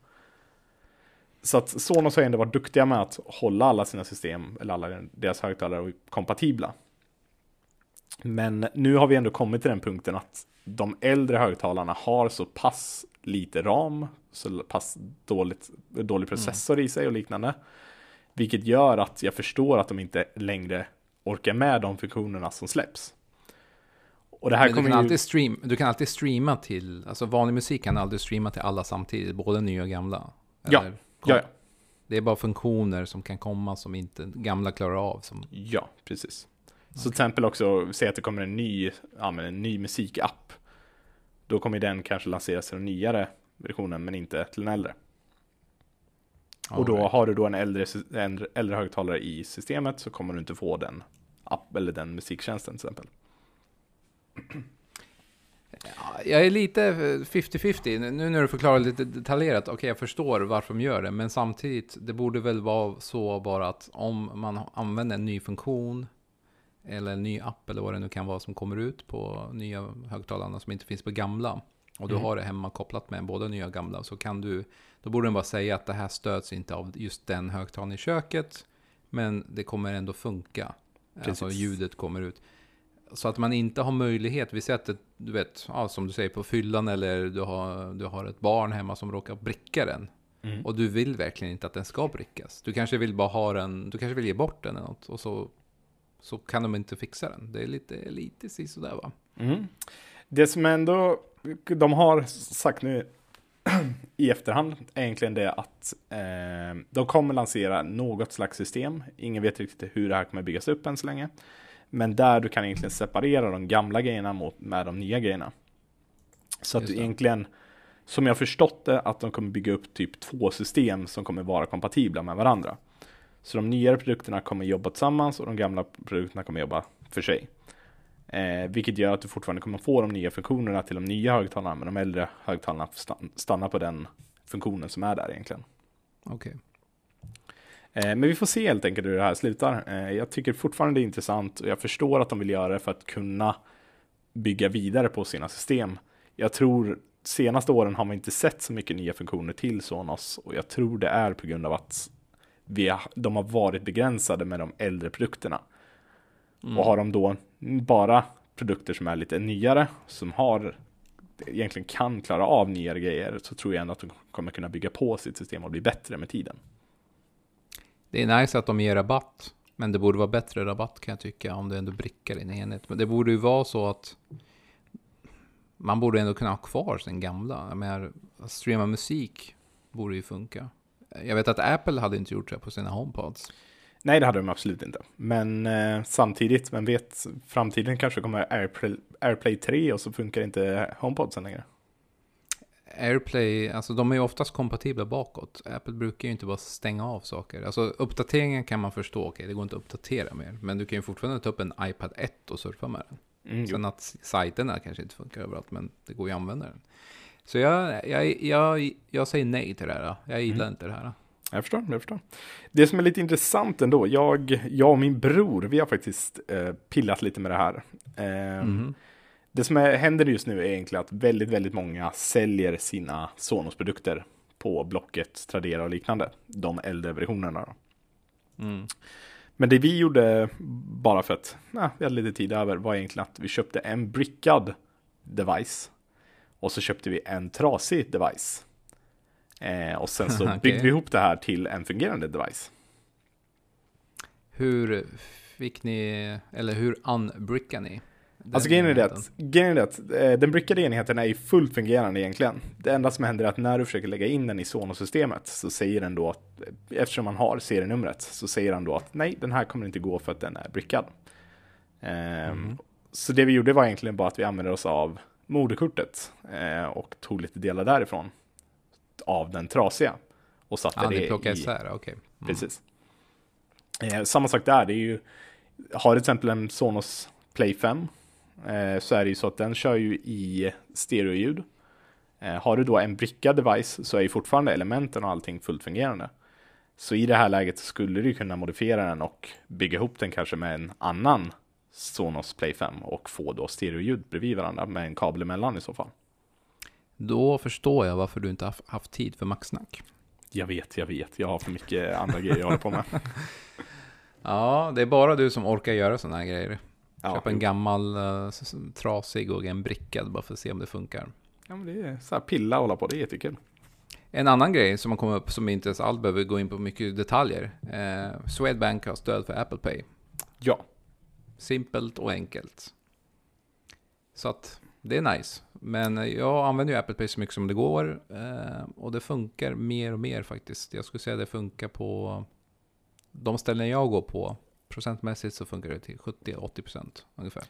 Så att Sonos har ändå varit duktiga med att hålla alla sina system, eller alla deras högtalare kompatibla. Men nu har vi ändå kommit till den punkten att de äldre högtalarna har så pass lite ram, så pass dåligt, dålig processor i sig och liknande. Vilket gör att jag förstår att de inte längre orkar med de funktionerna som släpps. Och det här Men du, kommer kan ju... alltid stream, du kan alltid streama till, alltså vanlig musik kan aldrig streama till alla samtidigt, både nya och gamla. Ja, Ja, ja, Det är bara funktioner som kan komma som inte gamla klarar av. Som, ja, precis. Så till exempel också, säg att det kommer en ny, ja, men en ny musikapp. Då kommer den kanske lanseras till den nyare versionen, men inte till den äldre. Och då har du då en äldre, en äldre högtalare i systemet så kommer du inte få den app eller den musiktjänsten till exempel. Ja, Jag är lite 50-50. Nu när du förklarar lite detaljerat, okej jag förstår varför de gör det, men samtidigt, det borde väl vara så bara att om man använder en ny funktion eller en ny app eller vad det nu kan vara som kommer ut på nya högtalarna som inte finns på gamla och du Mm. har det hemma kopplat med både nya och gamla så kan du, då borde den bara säga att det här stöds inte av just den högtalaren i köket, men det kommer ändå funka. Alltså Precis. ljudet kommer ut. Så att man inte har möjlighet, vi sätter, du vet, ja, som du säger på fyllan eller du har, du har ett barn hemma som råkar bricka den. Mm. Och du vill verkligen inte att den ska brickas. Du kanske vill bara ha den, du kanske vill ge bort den eller något. Och så, så kan de inte fixa den. Det är lite, lite sådär va. Mm. Det som ändå de har sagt nu *clears throat* i efterhand är egentligen det att eh, de kommer lansera något slags system. Ingen vet riktigt hur det här kommer byggas upp än så länge. Men där du kan egentligen separera de gamla grejerna mot, med de nya grejerna. Så att du egentligen, som jag förstått det, att de kommer bygga upp typ två system som kommer vara kompatibla med varandra. Så de nyare produkterna kommer jobba tillsammans och de gamla produkterna kommer jobba för sig. Eh, vilket gör att du fortfarande kommer få de nya funktionerna till de nya högtalarna, men de äldre högtalarna får stan- stanna på den funktionen som är där egentligen. Okej. Eh, men vi får se helt enkelt hur det här slutar. Eh, jag tycker fortfarande det är intressant och jag förstår att de vill göra det för att kunna bygga vidare på sina system. Jag tror senaste åren har man inte sett så mycket nya funktioner till Sonos och jag tror det är på grund av att vi har, de har varit begränsade med de äldre produkterna. Mm. Och har de då bara produkter som är lite nyare, som har egentligen kan klara av nyare grejer, så tror jag ändå att de kommer kunna bygga på sitt system och bli bättre med tiden. Det är nice att de ger rabatt. Men det borde vara bättre rabatt kan jag tycka om det ändå brickar en enhet. Men det borde ju vara så att man borde ändå kunna ha kvar sin gamla. Jag menar, att streama musik borde ju funka. Jag vet att Apple hade inte gjort det på sina HomePods. Nej, det hade de absolut inte. Men eh, samtidigt, vem vet, framtiden kanske kommer AirPlay, AirPlay 3 och så funkar inte HomePodsen längre. AirPlay, alltså de är ju oftast kompatibla bakåt. Apple brukar ju inte bara stänga av saker. Alltså uppdateringen kan man förstå, okej det går inte att uppdatera mer. Men du kan ju fortfarande ta upp en iPad 1 och surfa med den. Mm, jo. Sen att sajterna kanske inte funkar överallt, men det går ju att använda den. Så jag, jag, jag, jag säger nej till det här. Jag gillar Mm. inte det här. Jag förstår, jag förstår. Det som är lite intressant ändå, jag, jag och min bror, vi har faktiskt eh, pillat lite med det här. Eh, Mhm. Det som är, händer just nu är egentligen att väldigt, väldigt många säljer sina Sonos-produkter på Blocket, Tradera och liknande. De äldre versionerna. Mm. Men det vi gjorde bara för att ja, vi hade lite tid över var egentligen att vi köpte en brickad device. Och så köpte vi en trasig device. Eh, och sen så *laughs* byggde vi ihop det här till en fungerande device. Hur fick ni, eller hur unbrickar ni? den Alltså grejen är det att, grejen är det att eh, den brickade enheten är ju fullt fungerande egentligen. Det enda som händer är att när du försöker lägga in den i Sonos-systemet så säger den då att eftersom man har serienumret så säger den då att nej, den här kommer inte gå för att den är brickad. Mhm. Så det vi gjorde var egentligen bara att vi använde oss av moderkortet eh, och tog lite delar därifrån av den trasiga och satte Ja, det i, isär, okej. Mm. Precis. Eh, samma sak där, det är ju, har du till exempel en Sonos Play 5 eh, så är det ju så att den kör ju i stereoljud. Eh, har du då en brickad device så är ju fortfarande elementen och allting fullt fungerande. Så i det här läget skulle du kunna modifiera den och bygga ihop den kanske med en annan Sonos Play 5 och få då stereoljud bredvid varandra med en kabel emellan i så fall. Då förstår jag varför du inte har haft tid för maxsnack. Jag vet, jag vet, jag har för mycket andra grejer jag håller på med. *laughs* Ja, det är bara du som orkar göra sådana här grejer. Ja, Köpa en gammal s- trasig och en brickad bara för att se om det funkar. ja, men det är så här pilla och hålla på, det är jättekul. En annan grej som har kommit upp som inte ens alls behöver gå in på mycket detaljer. Eh, Swedbank har stöd för Apple Pay. Ja, Simpelt och enkelt. Så att det är nice. Men jag använder ju Apple Pay så mycket som det går. Eh, och det funkar mer och mer faktiskt. Jag skulle säga att det funkar på de ställen jag går på. Procentmässigt så funkar det till 70-80% ungefär.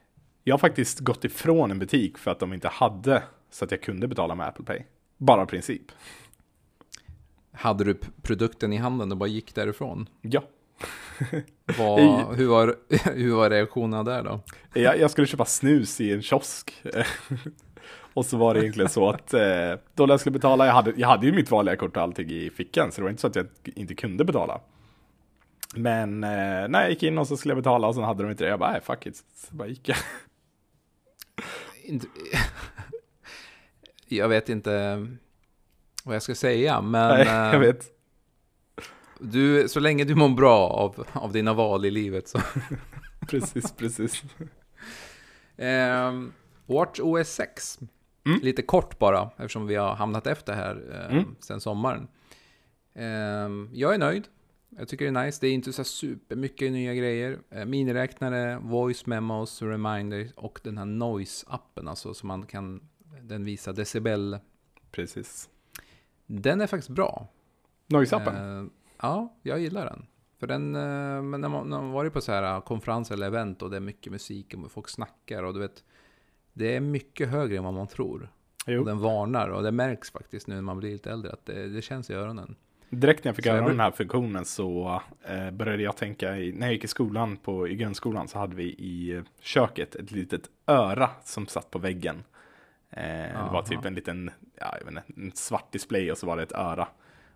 Jag har faktiskt gått ifrån en butik för att de inte hade så att jag kunde betala med Apple Pay. Bara princip. Hade du produkten i handen och bara gick därifrån? Ja. Vad, hur, var, *laughs* hur var reaktionerna där då? Jag, jag skulle köpa snus i en kiosk. *laughs* Och så var det egentligen så att eh, då när jag skulle betala, jag hade, jag hade ju mitt vanliga kort och allting i fickan, så det var inte så att jag inte kunde betala. Men eh, när jag gick in och så skulle jag betala och så hade de inte det, jag bara, nej fuck it, så bara gick jag. *laughs* Jag vet inte vad jag ska säga, men Nej, jag eh, vet. Du, så länge du mår bra av, av dina val i livet så. *laughs* Precis, precis. Ehm, Watch OS 6. Mm. Lite kort bara, eftersom vi har hamnat efter här eh, Mm. sen sommaren. Ehm, jag är nöjd. Jag tycker det är nice. Det är inte så supermycket nya grejer. Eh, miniräknare, voice memos, reminders och den här noise-appen, alltså som man kan, den visar decibel. Precis. Den är faktiskt bra. Noise-appen? Eh, ja, jag gillar den. För den, eh, men när man, när man varit på så här eh, konferenser eller event och det är mycket musik och folk snackar och du vet, det är mycket högre än vad man tror. jo. Och den varnar och det märks faktiskt nu när man blir lite äldre att det, det känns i öronen. Direkt när jag fick höra den här funktionen så eh, började jag tänka, i, när jag gick i skolan, på, i grundskolan, så hade vi i köket ett litet öra som satt på väggen. Eh, det var typ en liten, ja, jag vet inte, en svart display och så var det ett öra.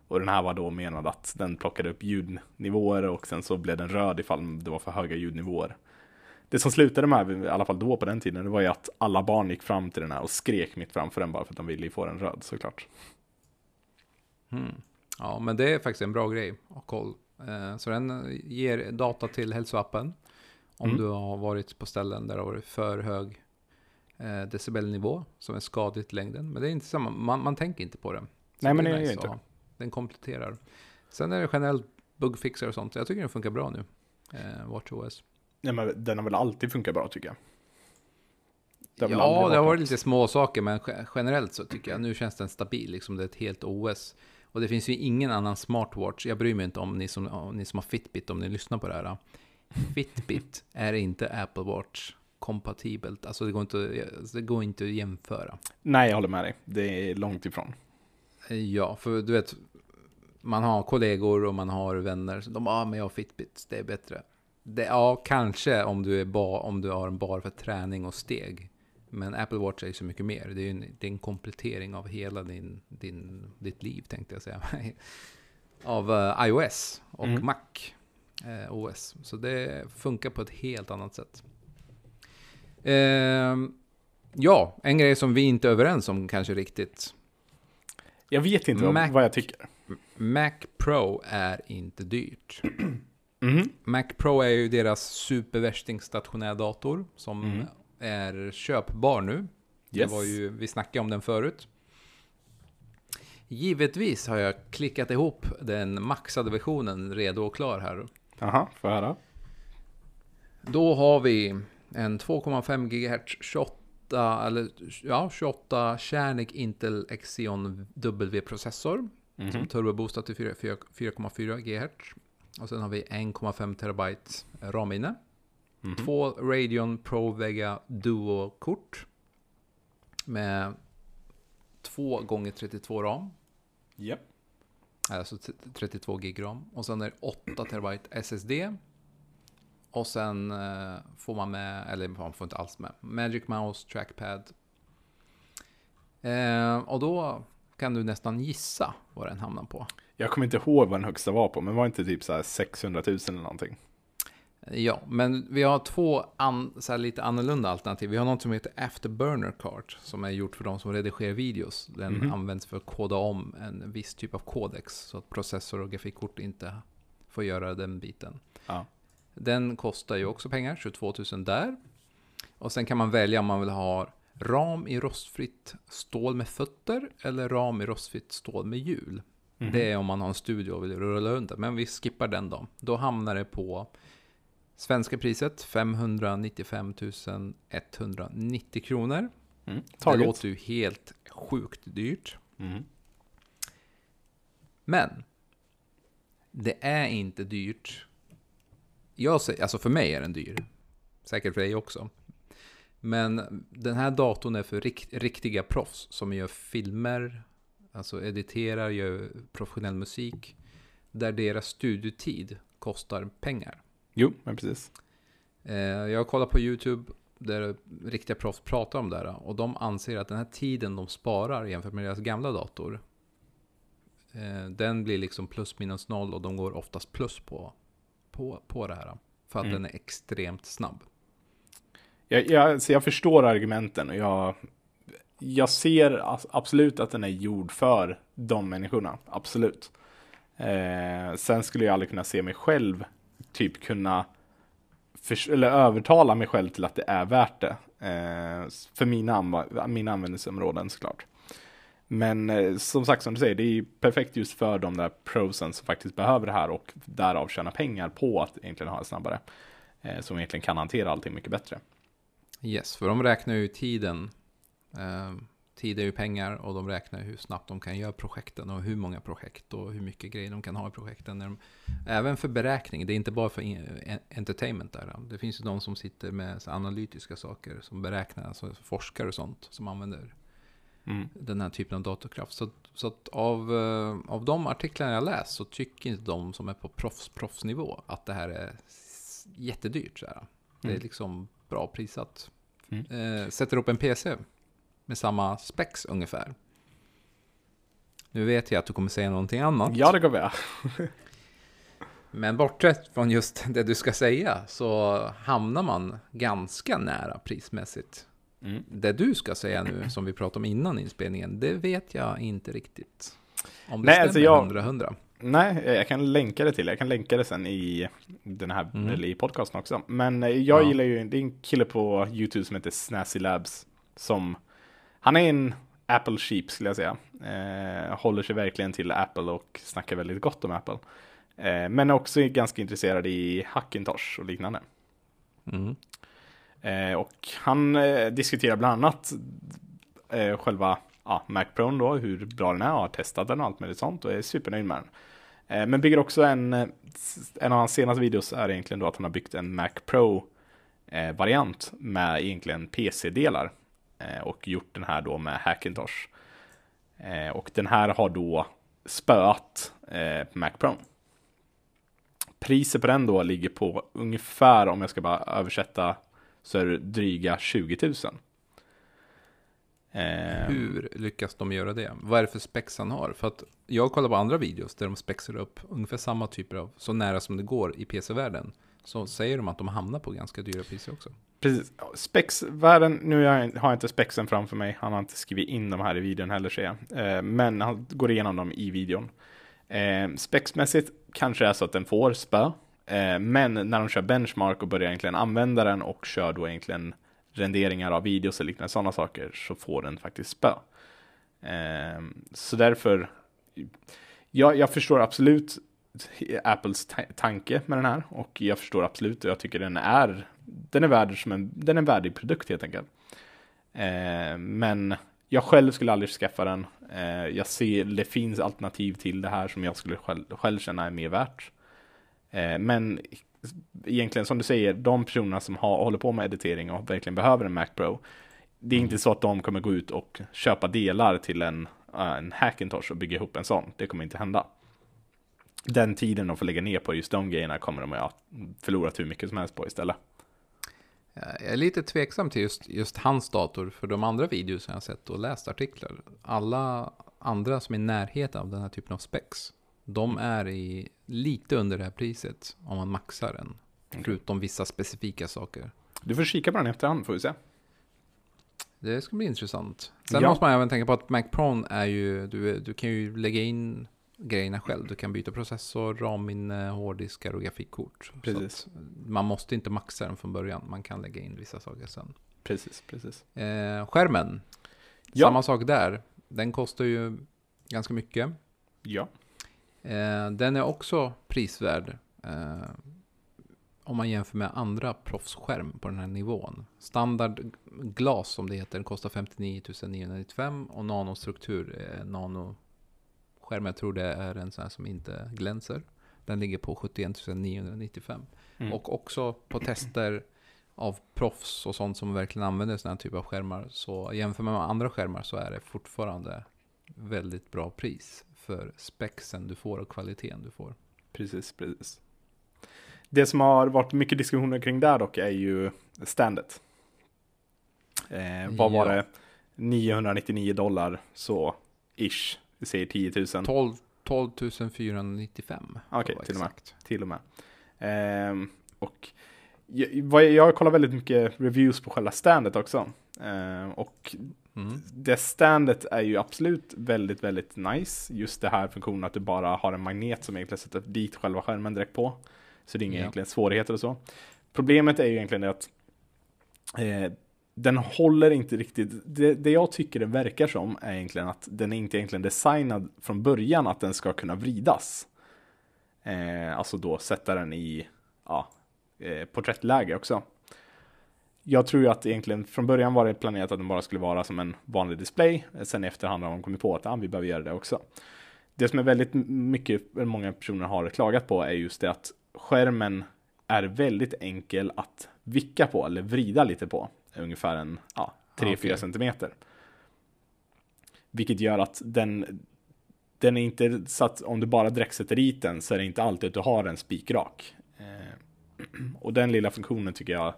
Och den här var då menad att den plockade upp ljudnivåer och sen så blev den röd ifall det var för höga ljudnivåer. Det som slutade med, i alla fall då på den tiden, det var ju att alla barn gick fram till den här och skrek mitt framför den bara för att de ville ju få den röd såklart. Hmm. Ja, men det är faktiskt en bra grej att koll. Eh, Så den ger data till hälsoappen. Om Mm. du har varit på ställen där det har varit för hög eh, decibelnivå som är skadligt i längden. Men det är inte samma, man, man tänker inte på det. Så Nej, men det är nice ju inte. Den kompletterar. Sen är det generellt bugfixar och sånt. Jag tycker den funkar bra nu. Eh, WatchOS. Ja, men den har väl alltid funkat bra tycker jag. Det Ja, det har varit lite små saker, men ge- generellt så tycker jag nu känns den stabil. Liksom det är ett helt OS. Och det finns ju ingen annan smartwatch. Jag bryr mig inte om ni som, om ni som har Fitbit, om ni lyssnar på det här. Fitbit *laughs* är inte Apple Watch kompatibelt. Alltså det går inte, det går inte att jämföra. Nej, jag håller med dig. Det är långt ifrån. Ja, för du vet, man har kollegor och man har vänner. Så de bara, ah, men jag har Fitbit, det är bättre. Det, ja, kanske om du, är ba, om du har en bar för träning och steg. Men Apple Watch är ju så mycket mer. Det är ju en, det är en komplettering av hela din, din, ditt liv, tänkte jag säga. *laughs* av eh, iOS och Mm. Mac eh, OS. Så det funkar på ett helt annat sätt. Ehm, ja, en grej som vi inte är överens om kanske riktigt. Jag vet inte Mac. vad jag tycker. Mac Pro är inte dyrt. *clears throat* Mhm. Mac Pro är ju deras supervärsting stationär dator som Mm. är köpbar nu. Yes. Det var ju, vi snackade om den förut. Givetvis har jag klickat ihop den maxade versionen redo och klar här. Aha, får jag höra? Då har vi en 2,5 GHz 28, eller, ja, 28 kärnig Intel Xeon W-processor. Som Mhm. turboboostat till 4 4 4,4 GHz. Och sen har vi 1,5 terabyte RAM-minne. Mhm. Två Radeon Pro Vega Duo-kort. Med 2 gånger 32 RAM. Japp. Alltså t- 32 gig RAM. Och sen är det 8 terabyte SSD. Och sen eh, får man med, eller man får inte alls med, Magic Mouse Trackpad. Eh, och då kan du nästan gissa vad den hamnar på. Jag kommer inte ihåg vad den högsta var på, men var inte typ så här 600 000 eller någonting? Ja, men vi har två an, lite annorlunda alternativ. Vi har något som heter Afterburner Card som är gjort för de som redigerar videos. Den Mhm. används för att koda om en viss typ av kodex så att processor och grafikkort inte får göra den biten. Ja. Den kostar ju också pengar, 22 000 där. Och sen kan man välja om man vill ha ram i rostfritt stål med fötter eller ram i rostfritt stål med hjul. Mhm. Det är om man har en studio och vill rulla runt det. Men vi skippar den då. Då hamnar det på svenska priset 595 190 kronor. Mm. Det låter ju helt sjukt dyrt. Mhm. Men det är inte dyrt. Jag säger, alltså för mig är den dyr. Säkert för dig också. Men den här datorn är för rikt, riktiga proffs som gör filmer, alltså editerar, gör professionell musik. Där deras studiotid kostar pengar. Jo, men precis. Eh, jag kollar på YouTube. där riktiga proffs pratar om det här. Och de anser att den här tiden de sparar jämfört med deras gamla dator. Eh, den blir liksom plus minus noll och de går oftast plus på, på, på det här. För att Mm. den är extremt snabb. Jag, jag, så jag förstår argumenten och jag, jag ser absolut att den är gjord för de människorna. Absolut. Eh, sen skulle jag aldrig kunna se mig själv typ kunna för, eller övertala mig själv till att det är värt det. Eh, för mina, anv- mina användningsområden såklart. Men eh, som sagt, som du säger, det är ju perfekt just för de där prosen som faktiskt behöver det här och därav tjäna pengar på att egentligen ha det snabbare. Eh, som egentligen kan hantera allting mycket bättre. Yes, för de räknar ju tiden. Eh, tid är ju pengar och de räknar hur snabbt de kan göra projekten och hur många projekt och hur mycket grejer de kan ha i projekten. De, även för beräkning, det är inte bara för in, en- entertainment där. Det finns ju de som sitter med analytiska saker som beräknar, alltså forskare och sånt som använder Mm. den här typen av datorkraft. Så, så att av, eh, av de artiklarna jag läst så tycker inte de som är på proffs, proffsnivå att det här är jättedyrt. Så här. Det är Mm. liksom bra prissatt. Mm. Eh, sätter upp en PC med samma specs ungefär. Nu vet jag att du kommer säga någonting annat. Ja, det kommer jag. *laughs* Men bortsett från just det du ska säga så hamnar man ganska nära prismässigt. Mm. Det du ska säga nu, som vi pratade om innan inspelningen, det vet jag inte riktigt. Om det Nej, stämmer alltså jag- 100-100. Nej, jag kan länka det till. Jag kan länka det sen i den här Mm. eller i podcasten också. Men eh, jag Ja. gillar ju, det är en kille på YouTube som heter Snazzy Labs. Som, han är en Apple sheep skulle jag säga. Eh, håller sig verkligen till Apple och snackar väldigt gott om Apple. Eh, men är också ganska intresserad i Hackintosh och liknande. Mm. Eh, och han eh, diskuterar bland annat eh, själva ja, Mac Pro då, hur bra den är och har testat den och allt möjligt sånt och är supernöjd med den. Eh, men bygger också en, eh, en av hans senaste videos är egentligen då att han har byggt en Mac Pro-variant eh, med egentligen PC-delar och gjort den här då med Hackintosh. Och den här har då spöat Mac Pro. Priset på den då ligger på ungefär, om jag ska bara översätta, så är det dryga 20 000. Eh, Hur lyckas de göra det? Vad är det för spex han har? För att jag kollar på andra videos där de spexar upp ungefär samma typer av, så nära som det går i PC-världen. Så säger de att de hamnar på ganska dyra priser också. Precis. Spexvärlden, nu har jag- inte spexen framför mig. Han har inte skrivit in de här i videon heller ser jag. Eh, men han går igenom dem i videon. Eh, spexmässigt kanske det är så att den får spö. Men när de kör benchmark och börjar egentligen använda den och kör då egentligen renderingar av videos och liknande sådana saker så får den faktiskt spö. Ehm, så därför, jag, jag förstår absolut Apples tanke med den här och jag förstår absolut och jag tycker den är den är värd som en, den är en värdig produkt helt enkelt. Ehm, men jag själv skulle aldrig skaffa den. Ehm, jag ser det finns alternativ till det här som jag skulle själv, själv känna är mer värt. Men egentligen som du säger, de personerna som har, håller på med editering och verkligen behöver en Mac Pro. Det är inte så att de kommer gå ut och köpa delar till en, eh, en Hackintosh och bygga ihop en sån. Det kommer inte hända. Den tiden de får lägga ner på just de grejerna kommer de att förlora hur mycket som helst på istället. Jag är lite tveksam till just, just hans dator, för de andra videos jag har sett och läst artiklar, alla andra som är i närheten av den här typen av specs, de är i lite under det här priset om man maxar den. Förutom vissa specifika saker. Du får kika på den efterhand får vi se. Det ska bli intressant. Sen Ja. måste man även tänka på att Mac Pro är ju, du, du kan ju lägga in grejerna själv. Du kan byta processor, RAM-minne, hårddiskar och grafikkort. Precis. Man måste inte maxa den från början. Man kan lägga in vissa saker sen. Precis, precis. Eh, skärmen, Ja. samma sak där. Den kostar ju ganska mycket. Ja. Eh, den är också prisvärd. Eh, om man jämför med andra proffsskärm på den här nivån. Standard glas som det heter kostar 59 995 och nanostruktur är nano skärm. Jag tror det är en sån här som inte glänser. Den ligger på 71 995. Mm. Och också på tester av proffs och sånt som verkligen använder sådana här typer av skärmar. Så jämför man med andra skärmar så är det fortfarande väldigt bra pris för spexen du får och kvaliteten du får. Precis, precis. Det som har varit mycket diskussioner kring där dock är ju standet. Eh, vad var Ja. det? 999 dollar, så ish. Vi säger 10 000. 12, 12 495. Okej, var till och med. till och med. Ehm, och jag, jag kollar väldigt mycket reviews på själva standet också. Ehm, och Mm. det standet är ju absolut väldigt, väldigt nice. Just det här funktionen att du bara har en magnet som egentligen sätter dit själva skärmen direkt på. Så det är inga Ja. egentligen svårigheter och så. Problemet är ju egentligen att eh, den håller inte riktigt. Det, det jag tycker det verkar som är egentligen att den är inte egentligen designad från början att den ska kunna vridas. Eh, alltså då sätta den i ja, eh, porträttläge också. Jag tror ju att egentligen från början var det planerat att den bara skulle vara som en vanlig display. Sen i efterhand har de kommit på att ah, vi behöver göra det också. Det som är väldigt mycket, många personer har klagat på är just det att skärmen är väldigt enkel att vicka på eller vrida lite på. Ungefär en ja, 3-4 Okej. centimeter. Vilket gör att den, den är inte så att om du bara direkt sätter dit den så är det inte alltid att du har en spikrak. Eh, *clears throat* och den lilla funktionen tycker jag,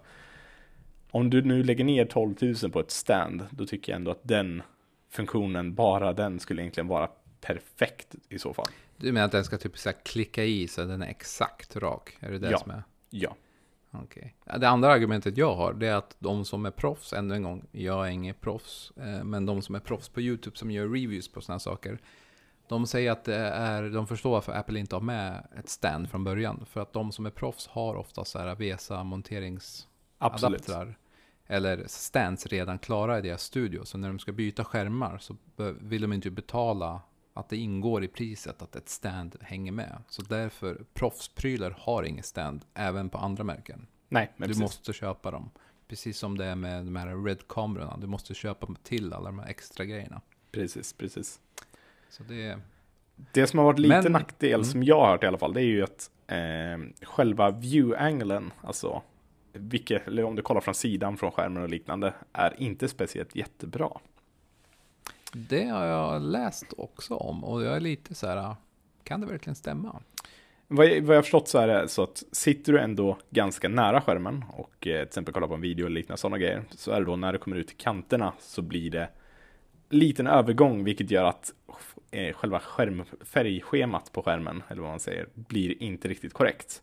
om du nu lägger ner 12 000 på ett stand, då tycker jag ändå att den funktionen, bara den skulle egentligen vara perfekt i så fall. Du menar att den ska typ så klicka i så att den är exakt rak? Är det det Ja. som är? Ja. Ja, Det andra argumentet jag har, det är att de som är proffs, ännu en gång, jag är ingen proffs, eh, men de som är proffs på YouTube som gör reviews på sådana saker, de säger att det är, de förstår varför Apple inte har med ett stand från början. För att de som är proffs har ofta så här VESA absolut. monteringsadaptrar eller stands redan klara i deras studio. Så när de ska byta skärmar så vill de inte betala att det ingår i priset att ett stand hänger med. Så därför, proffsprylar har ingen stand, även på andra märken. Nej, men du precis. måste köpa dem. Precis som det är med de här Red-kamerorna. Du måste köpa till alla de här extra grejerna. precis, precis. Så det. Det som har varit lite Men- nackdel Mm. som jag har hört i alla fall, det är ju att eh, själva view-anglen, alltså vilket, eller om du kollar från sidan från skärmen och liknande, är inte speciellt jättebra. Det har jag läst också om och jag är lite så här, kan det verkligen stämma? Vad jag, vad jag förstått så är det så att sitter du ändå ganska nära skärmen och eh, till exempel kollar på en video eller liknande sådana grejer, så är det då när du kommer ut till kanterna så blir det liten övergång, vilket gör att eh, själva skärmfärgschemat på skärmen, eller vad man säger, blir inte riktigt korrekt.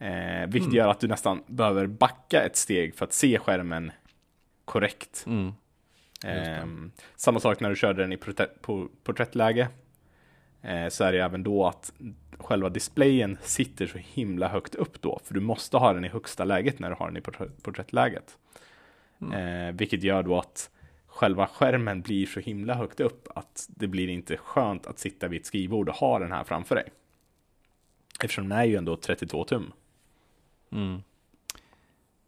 Eh, vilket Mm. gör att du nästan behöver backa ett steg för att se skärmen korrekt. Mm. Ehm, samma sak när du körde den i porträtt, porträttläge. Eh, så är det även då att själva displayen sitter så himla högt upp då. För du måste ha den i högsta läget när du har den i porträtt, porträttläget. Eh, vilket gör då att själva skärmen blir så himla högt upp att det blir inte skönt att sitta vid ett skrivbord och ha den här framför dig. Eftersom den är ju ändå 32 tum. Mm.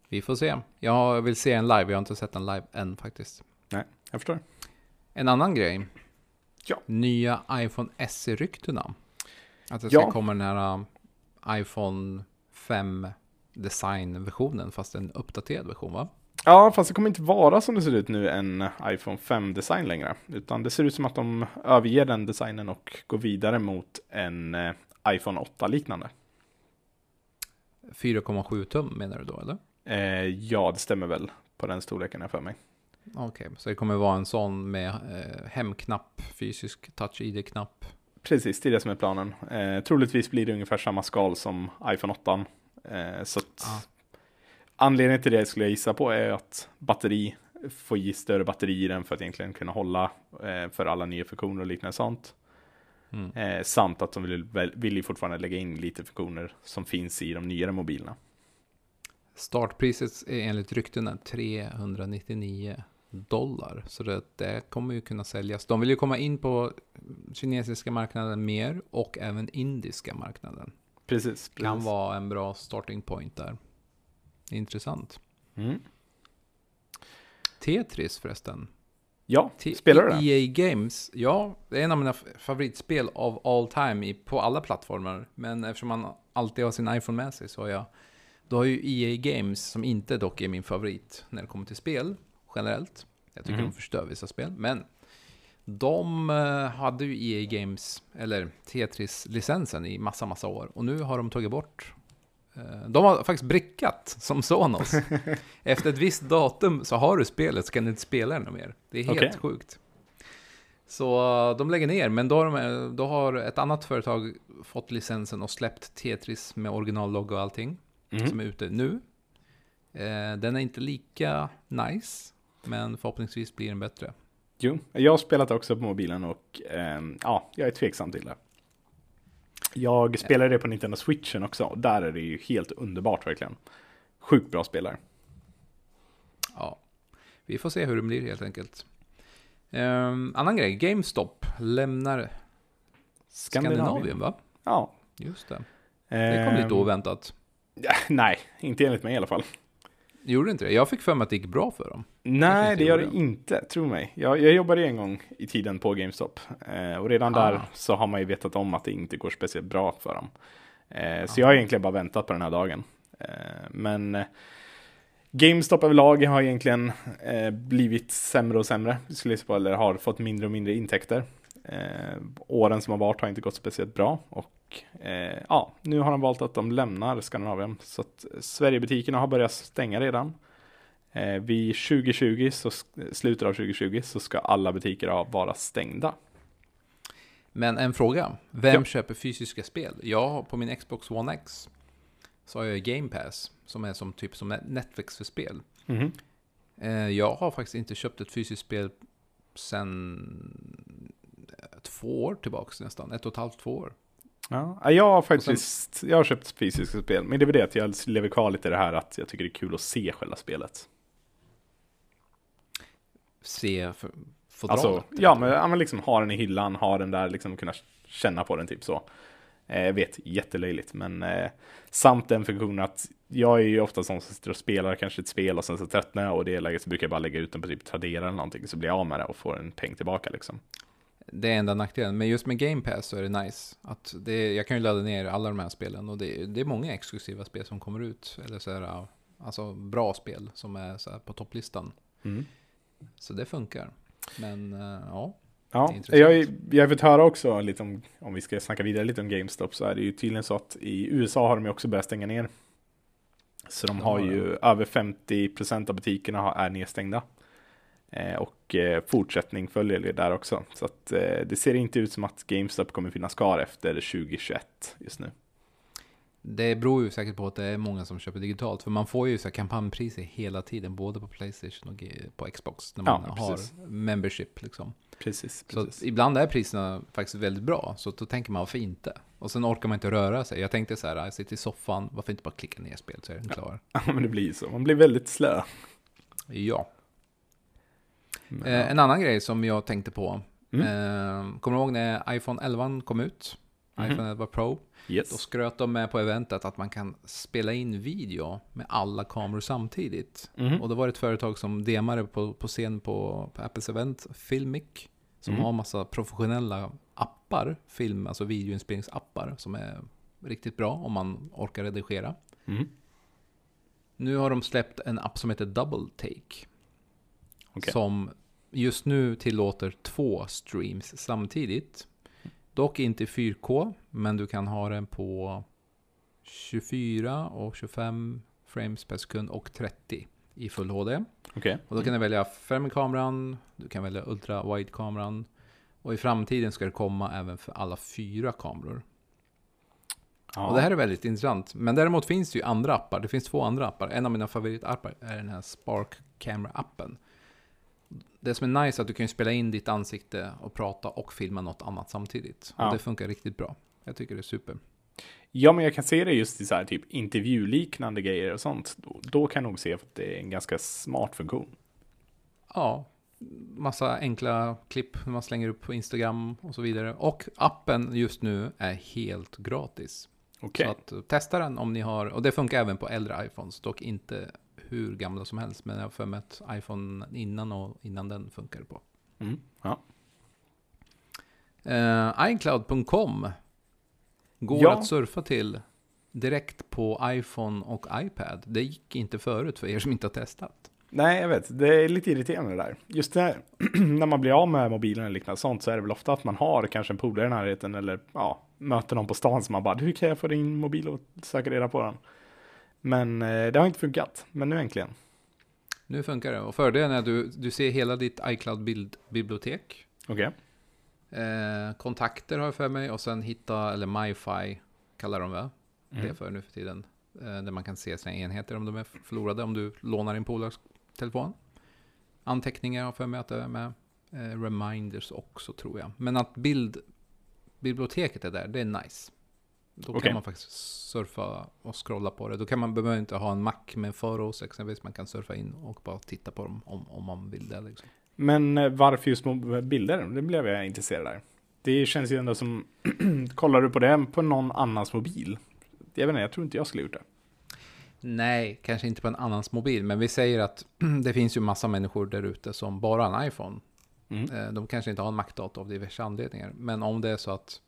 Vi får se. Jag vill se en live, jag har inte sett en live än faktiskt. Nej, jag förstår. En annan grej. Ja. Nya iPhone SE-ryktena. Att det ska Ja. komma den här um, iPhone 5 design-versionen, fast en uppdaterad version va? Ja, fast det kommer inte vara som det ser ut nu en iPhone 5-design längre. Utan det ser ut som att de överger den designen och går vidare mot en eh, iPhone 8-liknande. 4,7 tum menar du då eller? Eh, ja, det stämmer väl på den storleken jag för mig. Okej, så det kommer vara en sån med eh, hemknapp, fysisk touch-id-knapp. Precis, det är det som är planen. Eh, troligtvis blir det ungefär samma skal som iPhone 8. Eh, så att Ah. anledningen till det skulle jag gissa på är att batteri får ge större batteri i den för att egentligen kunna hålla eh, för alla nya funktioner och liknande sånt. Mm. Eh, samt att de vill, vill ju fortfarande lägga in lite funktioner som finns i de nyare mobilerna. Startpriset är enligt ryktena 399 dollar. Så det, det kommer ju kunna säljas. De vill ju komma in på kinesiska marknaden mer och även indiska marknaden. Precis. precis. Kan vara en bra starting point där. Intressant. Mm. Tetris förresten. Ja, T- spelar du det? EA Games, ja, det är en av mina favoritspel av all time i, på alla plattformar. Men eftersom man alltid har sin iPhone med sig så har jag, då har ju EA Games, som inte dock är min favorit när det kommer till spel generellt. Jag tycker Mhm. de förstör vissa spel, men de eh, hade ju EA Games, eller Tetris-licensen i massa, massa år. Och nu har de tagit bort De har faktiskt brickat som Sonos. *laughs* Efter ett visst datum så har du spelet så kan du inte spela det mer. Det är helt Okej. sjukt. Så eh, de lägger ner, men då har, de, då har ett annat företag fått licensen och släppt Tetris med originallogga och allting. Mhm. Som är ute nu. Eh, Den är inte lika nice, men förhoppningsvis blir den bättre. Jo, jag har spelat också på mobilen och ehm, ja, jag är tveksam till det. Jag spelade det på Nintendo Switchen också och där är det ju helt underbart verkligen. Sjukt bra spelare. Ja, vi får se hur det blir helt enkelt. Um, annan grej, GameStop lämnar Skandinavien, va? Ja. Just det. Det kom lite Ehm, oväntat. *laughs* Nej, inte enligt mig i alla fall. Gjorde inte det? Jag fick för mig att det gick bra för dem. Nej, det gör det inte, tro mig. Jag, jag jobbade en gång i tiden på GameStop. Eh, och redan Ah. där så har man ju vetat om att det inte går speciellt bra för dem. Eh, så jag har egentligen bara väntat på den här dagen. Eh, men eh, GameStop överlag har egentligen eh, blivit sämre och sämre, skulle jag eller har fått mindre och mindre intäkter. Eh, åren som har varit har inte gått speciellt bra och eh, ja, nu har de valt att de lämnar Skandinavien. Så att Sverigebutikerna har börjat stänga redan. Eh, vid 2020, så, slutet av 2020, så ska alla butiker vara stängda. Men en fråga. Vem Ja. köper fysiska spel? Jag på min Xbox One X så har jag Game Pass som är som typ som Netflix för spel. Mhm. Eh, Jag har faktiskt inte köpt ett fysiskt spel sedan två år tillbaks nästan. Ett och ett halvt, två år. Ja, jag har faktiskt jag har köpt fysiska spel, men det är väl det att jag lever kvar lite i det här att jag tycker det är kul att se själva spelet. Se för, fodralet. Alltså, ja, men, ja, men liksom ha den i hyllan, ha den där, liksom kunna känna på den typ så. Eh, jag vet, jättelöjligt, men eh, samt den funktionen att jag är ju ofta sån som sitter och spelar kanske ett spel och sen så tröttnar jag och i det läget så brukar jag bara lägga ut den på typ Tradera eller någonting så blir jag av med det och får en peng tillbaka liksom. Det är enda nackdelen. Men just med Game Pass så är det nice. Att det, jag kan ju ladda ner alla de här spelen. Och det, det är många exklusiva spel som kommer ut. Eller så här, alltså bra spel som är så här på topplistan. Mm. Så det funkar. Men eh, ja, Ja, jag, jag fått höra också lite om, om vi ska snacka vidare lite om GameStop, så är det ju tydligen så att i USA har de ju också börjat stänga ner. Så de har ju över 50% av butikerna är nedstängda. Eh, och eh, fortsättning följer det där också. Så att eh, det ser inte ut som att GameStop kommer finnas kvar efter 2021 just nu. det beror ju säkert på att det är många som köper digitalt. För man får ju så här kampanjpriser hela tiden. Både på Playstation och på Xbox. När Ja, man precis. har membership liksom. Precis, Så precis. att ibland är priserna faktiskt väldigt bra. Så då tänker man varför inte? Och sen orkar man inte röra sig. Jag tänkte så här, jag sitter i soffan. Varför inte bara klicka ner spelet så är den klar? *laughs* Ja, men det blir så. Man blir väldigt slö. Ja. Eh, en annan grej som jag tänkte på. Mm. Eh, kommer du ihåg när iPhone 11 kom ut? Mhm. iPhone 11 Pro. Då yes. skröt de med på eventet att man kan spela in video med alla kameror samtidigt. Mhm. Och då var det ett företag som demade på, på scen på, på Apples event, Filmic. Som Mm. har massa professionella appar, film, alltså videoinspelningsappar som är riktigt bra om man orkar redigera. Mm. Nu har de släppt en app som heter Double Take. Okej. Som just nu tillåter två streams samtidigt. Dock inte i 4K, men du kan ha den på 24 och 25 frames per sekund och 30 i full HD. Okej. Och då kan du välja kameran, du kan välja ultra wide kameran och i framtiden ska det komma även för alla fyra kameror. Ja. Och det här är väldigt intressant. Men däremot finns det ju andra appar. Det finns två andra appar. En av mina favoritappar är den här Spark Camera-appen. Det som är nice är att du kan ju spela in ditt ansikte och prata och filma något annat samtidigt. Ja. Och det funkar riktigt bra. Jag tycker det är super. Ja, men jag kan se det just i så här typ intervjuliknande grejer och sånt. Då, då kan jag nog se att det är en ganska smart funktion. Ja, massa enkla klipp man slänger upp på Instagram och så vidare. Och appen just nu är helt gratis. Okej. Så att testa den om ni har, och det funkar även på äldre iPhones, dock inte hur gamla som helst, men jag har för mig att iPhone innan och innan den funkar på. Mm. Ja. Uh, iCloud.com går Ja. att surfa till direkt på iPhone och iPad. Det gick inte förut för er som inte har testat. Nej, jag vet. Det är lite irriterande det där. Just det här, *clears throat* när man blir av med mobilen eller liknande sånt så är det väl ofta att man har kanske en polare i närheten eller ja, möter någon på stan som man bara, hur kan jag få din mobil och söka reda på den? Men eh, det har inte funkat. Men nu äntligen. Nu funkar det. Och fördelen är att du, du ser hela ditt iCloud-bibliotek. Okej. Eh, kontakter har jag för mig och sen hitta, eller MiFi kallar de väl Mm. det för nu för tiden. Eh, där man kan se sina enheter om de är förlorade, om du lånar din polares telefon. Anteckningar har jag för mig att det är med. Eh, reminders också tror jag. Men att bildbiblioteket är där, det är nice. Då Okej. kan man faktiskt surfa och scrolla på det. Då kan man behöver inte ha en Mac med Photos exempelvis. Man kan surfa in och bara titta på dem om, om man vill det. Liksom. Men eh, varför just små bilder? Det blev jag intresserad där. Det känns ju ändå som, *clears throat* kollar du på det på någon annans mobil? Jag vet inte, jag tror inte jag skulle gjort det. Nej, kanske inte på en annans mobil, men vi säger att *clears throat* det finns ju massa människor där ute som bara har en iPhone. Mm. Eh, De kanske inte har en Mac-dator av diverse anledningar, men om det är så att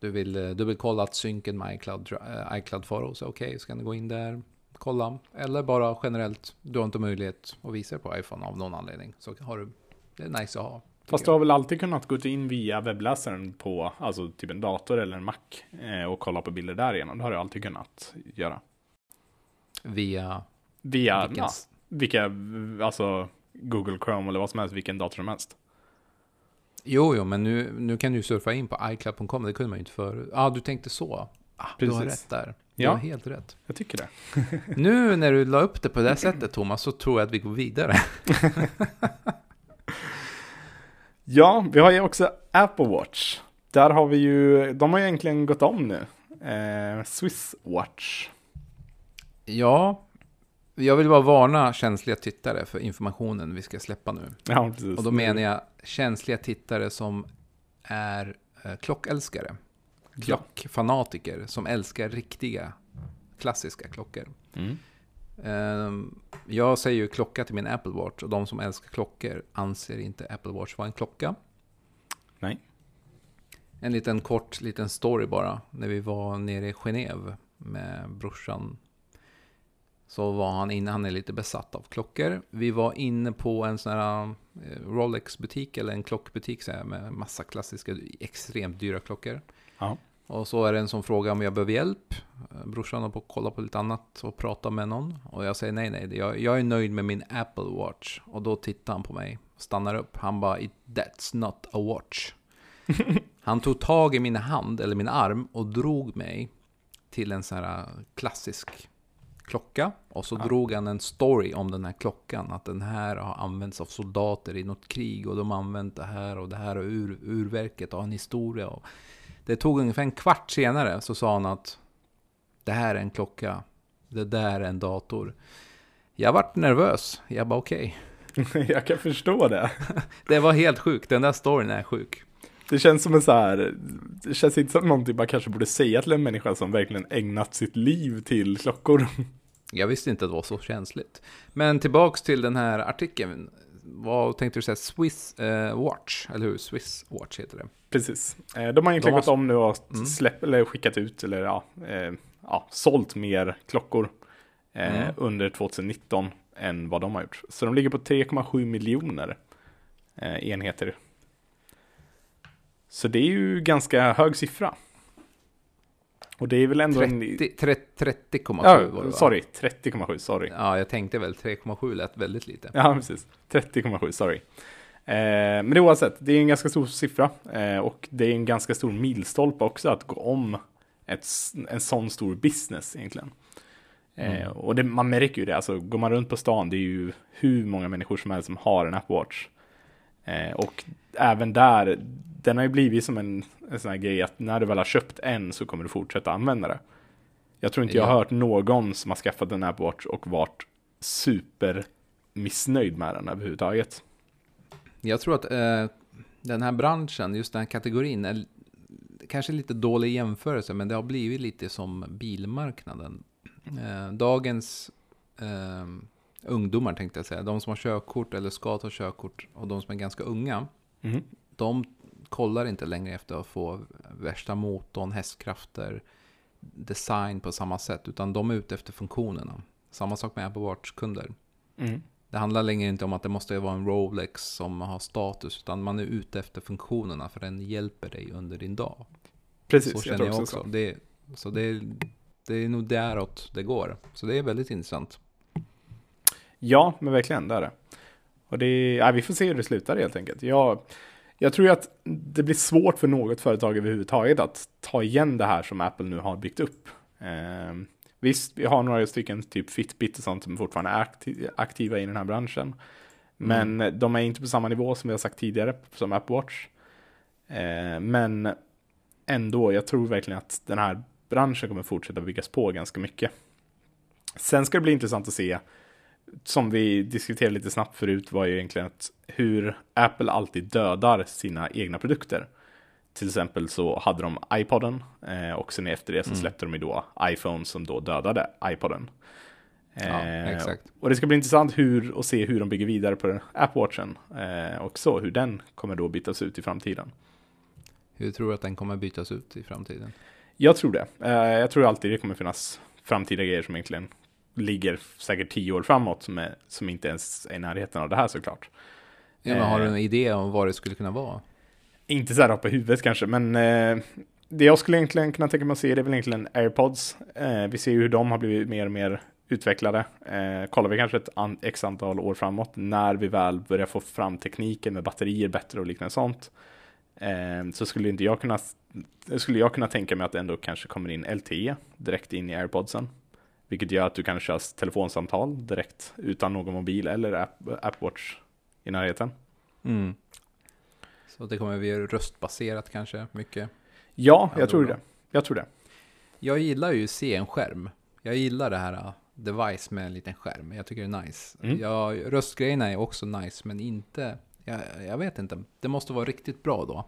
du vill, eh, du vill kolla att synken med iCloud, eh, iCloud Photos är okej, så kan du gå in där, kolla. Eller bara generellt, du har inte möjlighet att visa det på iPhone av någon anledning. Så har du, det är nice att ha. Fast du har väl alltid kunnat gå in via webbläsaren på, alltså typ en dator eller en Mac eh, och kolla på bilder därigenom. Det har du alltid kunnat göra. Via Via, vilken, ja, vilka, alltså Google Chrome eller vad som helst, vilken dator som helst. Jo, jo, men nu, nu kan du surfa in på iCloud.com, det kunde man ju inte förut. Ja, ah, du tänkte så. Ah, du har rätt där. Du Ja. har helt rätt. Jag tycker det. *laughs* Nu när du la upp det på det sättet, Thomas, så tror jag att vi går vidare. *laughs* Ja, vi har ju också Apple Watch. Där har vi ju, de har ju egentligen gått om nu. Eh, Swiss Watch. Ja, jag vill bara varna känsliga tittare för informationen vi ska släppa nu. Ja, precis. Och då menar jag känsliga tittare som är eh, klockälskare. Klockfanatiker som älskar riktiga klassiska klockor. Mm. Ehm, Jag säger ju klocka till min Apple Watch och de som älskar klockor anser inte Apple Watch vara en klocka. Nej. En liten kort liten story bara. När vi var nere i Genève med brorsan. Så var han inne, han är lite besatt av klockor. Vi var inne på en sån här eh, Rolex-butik eller en klockbutik så här, med massa klassiska, extremt dyra klockor. Ja. Och så är det en som frågar om jag behöver hjälp. Eh, Brorsan har på att kolla på lite annat och prata med någon. Och jag säger nej, nej, jag, jag är nöjd med min Apple Watch. Och då tittar han på mig, stannar upp. Han bara, "It- that's not a watch. *laughs* Han tog tag i min hand, eller min arm, och drog mig till en sån här äh, klassisk klocka. Och så Ja. drog han en story om den här klockan. Att den här har använts av soldater i något krig. Och de har använt det här och det här och ur, urverket och en historia. Och det tog ungefär en kvart senare så sa han att det här är en klocka. Det där är en dator. Jag vart nervös. Jag bara okej. *laughs* jag kan förstå det. *laughs* Det var helt sjukt. Den där storyn är sjuk. Det känns som en så här, det känns inte som någonting man kanske borde säga till en människa som verkligen ägnat sitt liv till klockor. Jag visste inte att det var så känsligt. Men tillbaks till den här artikeln. Vad tänkte du säga? Swiss eh, Watch, eller hur? Swiss Watch heter det. Precis. Eh, De har egentligen De har- gått om nu och Mm. släppt, eller skickat ut, eller ja, eh, ja sålt mer klockor eh, Mm. under 2019 än vad de har gjort. Så de ligger på 3,7 miljoner eh, enheter. Så det är ju ganska hög siffra. Och det är väl ändå 30 30 30,7 en... var det Ja, va? sorry, 30,7, sorry. Ja, jag tänkte väl 3,7 lät väldigt lite. Ja, precis. 30,7, sorry. Eh, men det oavsett, det är en ganska stor siffra. Eh, och det är en ganska stor milstolpe också att gå om ett, en sån stor business egentligen. Eh, Mm. och det, man märker ju det, alltså går man runt på stan, det är ju hur många människor som helst som har en Apple Watch. Eh, och även där, den har ju blivit som en, en sån här grej att när du väl har köpt en så kommer du fortsätta använda det. Jag tror inte jag har hört någon som har skaffat en Apple Watch och varit super missnöjd med den överhuvudtaget. Jag tror att eh, den här branschen, just den här kategorin, är kanske lite dålig jämförelse, men det har blivit lite som bilmarknaden. Eh, dagens eh, ungdomar tänkte jag säga, de som har körkort eller ska ta körkort och de som är ganska unga, Mhm. de kollar inte längre efter att få värsta motorn, hästkrafter, design på samma sätt, utan de är ute efter funktionerna. Samma sak med Apple Watch-kunder. Mm. Det handlar längre inte om att det måste vara en Rolex som har status, utan man är ute efter funktionerna för den hjälper dig under din dag. Precis, så jag känner tror jag också så. Det, så det är det är nog däråt det går. Så det är väldigt intressant. Ja, men verkligen, det är det. Och det, ja, vi får se hur det slutar helt enkelt. Jag, jag tror ju att det blir svårt för något företag överhuvudtaget att ta igen det här som Apple nu har byggt upp. Eh, visst, vi har några stycken, typ Fitbit och sånt, som fortfarande är aktiva i den här branschen. Men mm. de är inte på samma nivå som vi har sagt tidigare, som Apple Watch. Eh, men ändå, jag tror verkligen att den här branschen kommer fortsätta byggas på ganska mycket. Sen ska det bli intressant att se, som vi diskuterade lite snabbt förut, var ju egentligen att hur Apple alltid dödar sina egna produkter. Till exempel så hade de iPoden eh, och sen efter det så mm. släppte mm. de ju då iPhone som då dödade iPoden. Ja, eh, exakt. Och det ska bli intressant hur, att se hur de bygger vidare på den Apple Watchen eh, och så hur den kommer då bytas ut i framtiden. Hur tror du att den kommer bytas ut i framtiden? Jag tror det. Jag tror alltid det kommer finnas framtida grejer som egentligen ligger säkert tio år framåt som, är, som inte ens är i närheten av det här såklart. Ja, men har du en idé om vad det skulle kunna vara? Inte så här på huvudet kanske, men eh, det jag skulle egentligen kunna tänka mig att se det är väl egentligen AirPods. Eh, vi ser ju hur de har blivit mer och mer utvecklade. Eh, kollar vi kanske ett an x antal år framåt när vi väl börjar få fram tekniken med batterier bättre och liknande sånt. Eh, så skulle inte jag kunna, skulle jag kunna tänka mig att det ändå kanske kommer in LTE direkt in i AirPodsen. Vilket gör att du kan köra telefonsamtal direkt utan någon mobil eller app, Appwatch i närheten. Mm. Så det kommer bli röstbaserat kanske mycket? Ja, jag tror det. Jag tror det. Jag gillar ju se en skärm. Jag gillar det här uh, device med en liten skärm. Jag tycker det är nice. Mm. Ja, röstgrejerna är också nice, men inte... Jag, jag vet inte. Det måste vara riktigt bra då.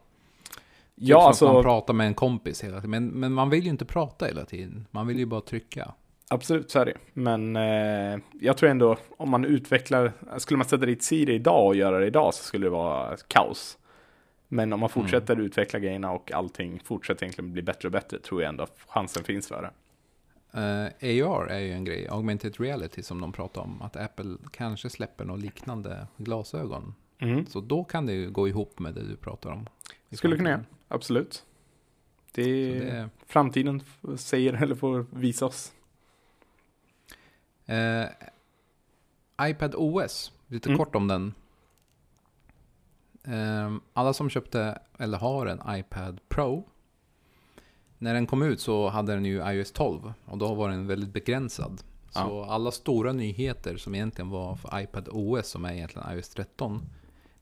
Ja, typ alltså... Att man pratar med en kompis hela tiden. Men, men man vill ju inte prata hela tiden. Man vill ju bara trycka. Absolut, så är det. Men eh, jag tror ändå om man utvecklar, skulle man sätta dit Siri idag och göra det idag så skulle det vara kaos. Men om man mm. fortsätter mm. utveckla grejerna och allting fortsätter egentligen bli bättre och bättre tror jag ändå chansen finns för det. Uh, eh, AR är ju en grej, augmented reality som de pratar om. Att Apple kanske släpper något liknande glasögon. Mm. Så då kan det ju gå ihop med det du pratar om. Skulle kunna göra, absolut. Det, det framtiden säger eller får visa oss. Uh, iPad OS, lite mm. kort om den. Uh, alla som köpte eller har en iPad Pro när den kom ut så hade den ju iOS 12 och då var den väldigt begränsad. Ja. Så alla stora nyheter som egentligen var för iPad OS som är egentligen iOS 13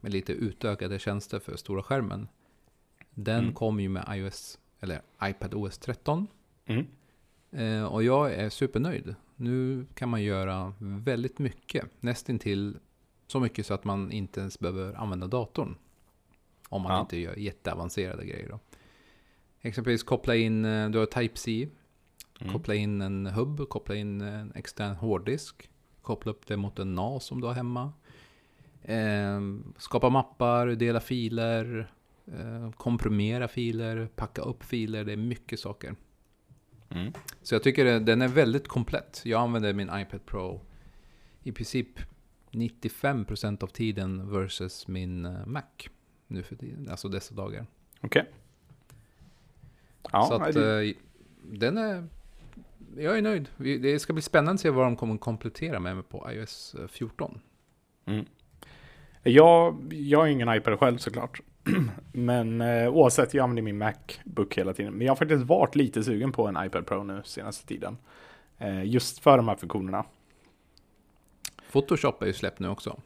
med lite utökade tjänster för stora skärmen. Den mm. kom ju med iOS, eller iPad OS 13. Mm. Eh, och jag är supernöjd. Nu kan man göra väldigt mycket, nästintill så mycket så att man inte ens behöver använda datorn. Om man ja. inte gör jätteavancerade grejer då. Exempelvis koppla in, eh, du har Type-C. Mm. Koppla in en hubb, koppla in en extern hårddisk. Koppla upp det mot en NAS som du har hemma. Eh, skapa mappar, dela filer, eh, komprimera filer, packa upp filer. Det är mycket saker. Mm. Så jag tycker den är väldigt komplett. Jag använder min iPad Pro i princip 95% av tiden versus min eh, Mac nu för tiden, alltså dessa dagar. Okej. Okay. Ja, så att det... Eh, den är... Jag är nöjd. Det ska bli spännande att se vad de kommer komplettera med på iOS 14. Eh, mm. Jag, jag är ingen iPad själv såklart. *clears throat* Men eh, oavsett, jag använder min Macbook hela tiden. Men jag har faktiskt varit lite sugen på en iPad Pro nu senaste tiden. Eh, just för de här funktionerna. Photoshop är ju släppt nu också.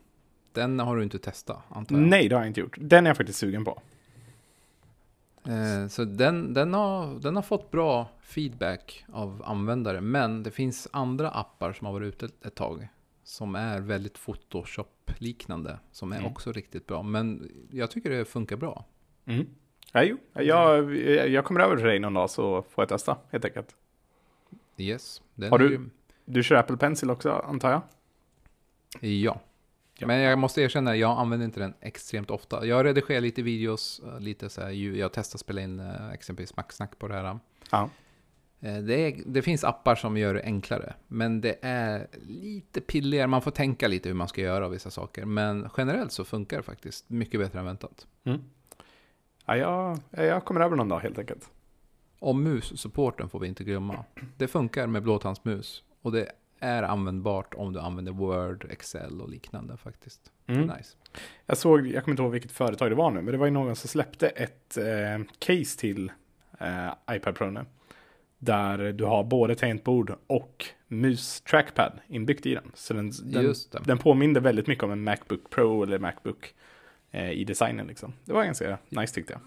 Den har du inte testat, antar jag? Nej, det har jag inte gjort. Den är jag faktiskt sugen på. Eh, så den, den, har, den har fått bra feedback av användare. Men det finns andra appar som har varit ute ett, tag. Som är väldigt Photoshop-liknande. Som är mm. också riktigt bra. Men jag tycker det funkar bra. Mm. Ja, jo. Jag, jag kommer över till dig någon dag så får jag testa helt enkelt. Yes. har du, du kör Apple Pencil också antar jag? Ja. Ja. Men jag måste erkänna, jag använder inte den extremt ofta. Jag redigerar lite videos, eh, lite så här, jag testar att spela in eh, exempelvis Maxsnack på det här. Ja. Eh, det, är, det, finns appar som gör det enklare, men det är lite pilligare. Man får tänka lite hur man ska göra vissa saker, men generellt så funkar det faktiskt mycket bättre än väntat. Mm. Ja, jag, jag kommer över någon dag helt enkelt. Och mus-supporten får vi inte glömma. Det funkar med blåtandsmus. Och det är användbart om du använder Word, Excel och liknande faktiskt. Mm. Nice. Jag såg, jag kommer inte ihåg vilket företag det var nu, men det var ju någon som släppte ett eh, case till eh, iPad Pro nu. Där du har både tangentbord och mus trackpad inbyggt i den. Så den, den, den påminner väldigt mycket om en Macbook Pro eller Macbook eh, i designen liksom. Det var ganska nice tyckte jag.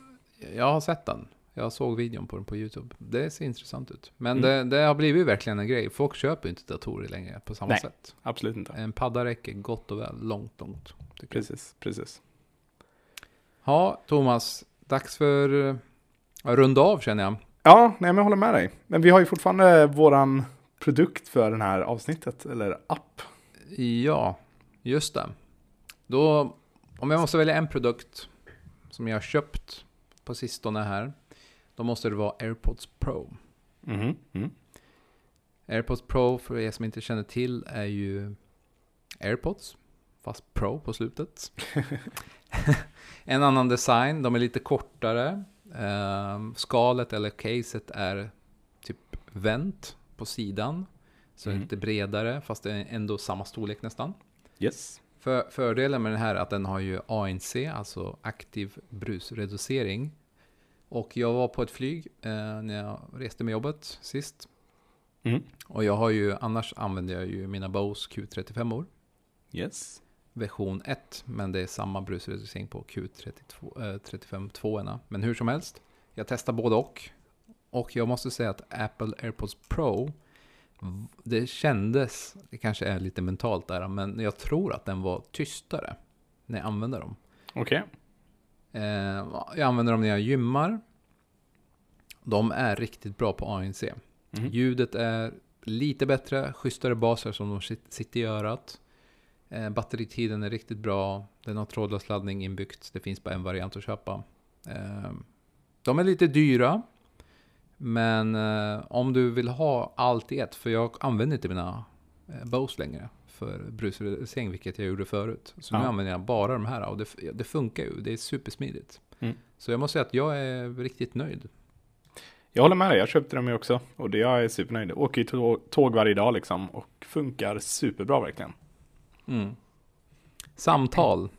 Jag har sett den. Jag såg videon på den på YouTube. Det ser intressant ut. Men Mm. det, det har blivit verkligen en grej. Folk köper inte datorer längre på samma Nej. sätt. Absolut inte. En padda räcker gott och väl långt, långt. tycker jag. Precis, precis. Ja, Thomas. Dags för eh, att runda av känner jag. Ja, nej men jag håller med dig. Men vi har ju fortfarande våran produkt för den här avsnittet, eller app. Ja, just det. Då, om jag måste välja en produkt som jag har köpt på sistone här. Då måste det vara AirPods Pro. Mhm, mm. AirPods Pro, för er som inte känner till, är ju AirPods. Fast Pro på slutet. *laughs* en annan design, de är lite kortare. Ehm, skalet eller caset är typ vänt på sidan. Så Mm. lite bredare, fast det är ändå samma storlek nästan. Yes. För, fördelen med den här är att den har ju ANC, alltså aktiv brusreducering. Och jag var på ett flyg eh, när jag reste med jobbet sist. Mm. Och jag har ju, annars använder jag ju mina Bose Q35 or Yes. Version 1. Men det är samma brusreducering på Q35 eh, 35 2 Men hur som helst, jag testar både och. Och jag måste säga att Apple AirPods Pro, det kändes, det kanske är lite mentalt där, men jag tror att den var tystare när jag använde dem. Okej. Eh, jag använder dem när jag gymmar. De är riktigt bra på ANC. Mhm. Ljudet är lite bättre, schysstare baser som de sit- sitter i örat. Eh, batteritiden är riktigt bra. Den har trådlös laddning inbyggt. Det finns bara en variant att köpa. Eh, de är lite dyra. Men eh, om du vill ha allt i ett, för jag använder inte mina Bose längre för brusreducering, vilket jag gjorde förut. Så nu Ja. använder jag bara de här och det, det funkar ju. Det är supersmidigt. Mm. Så jag måste säga att jag är riktigt nöjd. Jag håller med dig, jag köpte dem ju också. Och det, jag är supernöjd. Åker ju tå- tåg varje dag liksom. Och funkar superbra verkligen. Mm. Samtal.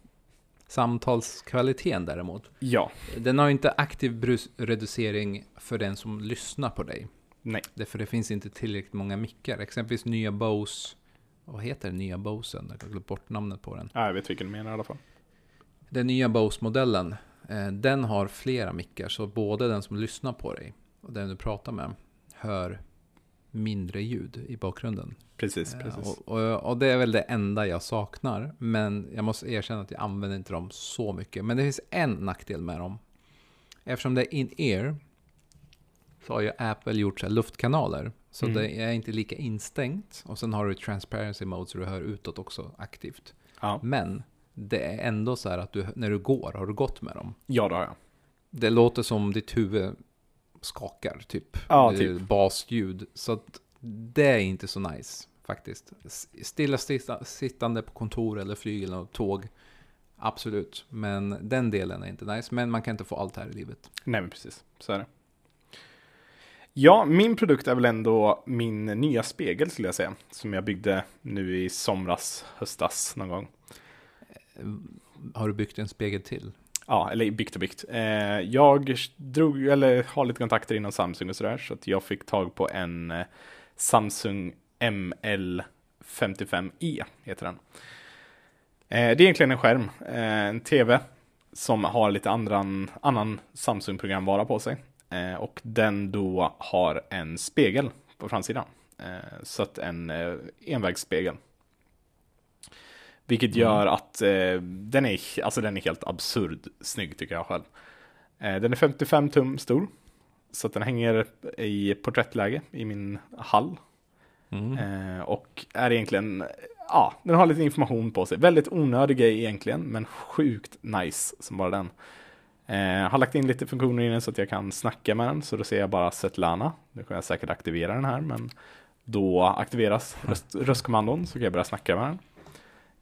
Samtalskvaliteten däremot. Ja. Den har inte aktiv brusreducering för den som lyssnar på dig. Nej. Därför det finns inte tillräckligt många mickar. Exempelvis nya Bose. Vad heter den nya Bosen? Jag har glömt bort namnet på den. Ja, jag vet vilken du menar i alla fall. Den nya Bose-modellen. Eh, den har flera mickar. Så både den som lyssnar på dig och den du pratar med hör mindre ljud i bakgrunden. Precis, Eh, precis. Och, och, och det är väl det enda jag saknar. Men jag måste erkänna att jag använder inte dem så mycket. Men det finns en nackdel med dem. Eftersom det är in-ear så har ju Apple gjort så luftkanaler. Så Mm. det är inte lika instängt. Och sen har du transparency mode så du hör utåt också aktivt. Ja. Men det är ändå så här att du, när du går har du gått med dem. ja, det har jag. Det låter som ditt huvud skakar typ. Ja, typ. Basljud. Så att det är inte så nice faktiskt. Stilla sitta- sittande på kontor eller flyg eller tåg. Absolut. Men den delen är inte nice. Men man kan inte få allt här i livet. Nej, men precis. Så är det. Ja, min produkt är väl ändå min nya spegel skulle jag säga. Som jag byggde nu i somras, höstas någon gång. Har du byggt en spegel till? Ja, eller byggt och byggt. Eh, jag drog, eller har lite kontakter inom Samsung och sådär. Så att jag fick tag på en eh, Samsung ML55E, heter den. Eh, det är egentligen en skärm, eh, en TV, som har lite andran, annan Samsung-programvara på sig. Eh, och den då har en spegel på framsidan. Eh, så att en eh, envägsspegel. Vilket Mm. gör att eh, den, är, alltså den är helt absurd snygg tycker jag själv. Eh, den är 55 tum stor. Så att den hänger i porträttläge i min hall. Mm. Eh, och är egentligen, ja, den har lite information på sig. Väldigt onödig grej egentligen, men sjukt nice som bara den. Eh, har lagt in lite funktioner i den så att jag kan snacka med den. Så då ser jag bara Svetlana. Nu kan jag säkert aktivera den här, men då aktiveras *laughs* röst, röstkommandon så kan jag börja snacka med den.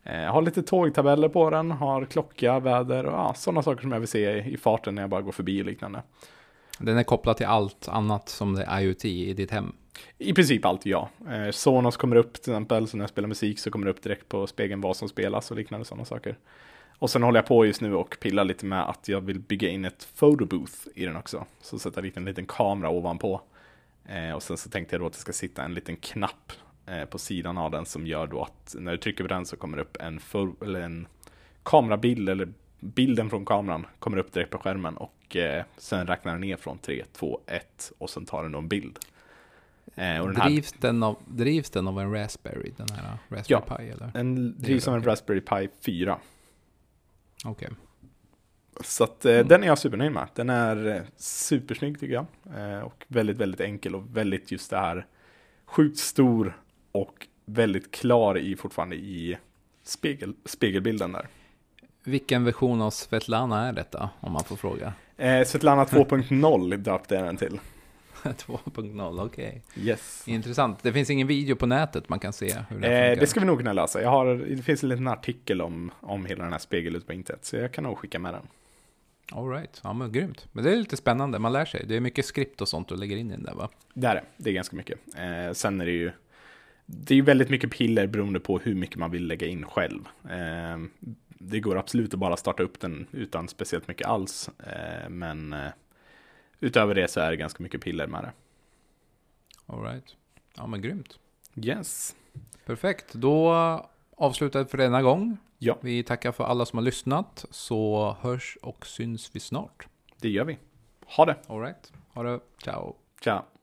Eh, har lite tågtabeller på den, har klocka, väder och ja, sådana saker som jag vill se i, farten när jag bara går förbi och liknande. Den är kopplad till allt annat som det är IoT i ditt hem. I princip allt ja. Eh, Sonos kommer upp till exempel, så när jag spelar musik så kommer det upp direkt på spegeln vad som spelas och liknande sådana saker. Och sen håller jag på just nu och pillar lite med att jag vill bygga in ett photobooth i den också. Så sätta dit en liten kamera ovanpå. Eh, och sen så tänkte jag då att det ska sitta en liten knapp på sidan av den som gör då att när du trycker på den så kommer det upp en, pho- eller en kamerabild eller bilden från kameran kommer upp direkt på skärmen och eh, sen räknar den ner från 3, 2, 1 och sen tar den då en bild. Eh, och den här, Drivs, den av, drivs den av en Raspberry, den här Raspberry Ja. Pi eller? den drivs av en. Raspberry Pi 4. Okej. Så att eh, den är jag supernöjd med. Den är eh, supersnygg tycker jag. Eh, och väldigt, väldigt enkel och väldigt just det här sjukt stor och väldigt klar i fortfarande i spegel, spegelbilden där. Vilken version av Svetlana är detta, om man får fråga? Eh, Svetlana 2.0 döpte jag den till. *laughs* 2.0, okej. Yes. Intressant. Det finns ingen video på nätet man kan se hur den Eh, det ska vi nog kunna lösa. Jag har, det finns en liten artikel om, om hela den här spegeln ute på internet. Så jag kan nog skicka med den. All right. ja men grymt. Men det är lite spännande, man lär sig. Det är mycket skript och sånt du lägger in i den där va? Det är det. Det är ganska mycket. Eh, sen är det ju det är väldigt mycket piller beroende på hur mycket man vill lägga in själv. Eh, det går absolut att bara starta upp den utan speciellt mycket alls. Eh, men eh, utöver det så är det ganska mycket piller med det. All right. Ja men grymt. Yes. Perfekt. Då avslutar vi för denna gång. Ja. Vi tackar för alla som har lyssnat. Så hörs och syns vi snart. Det gör vi. Ha det. All right. Ha det. Ciao. Ciao.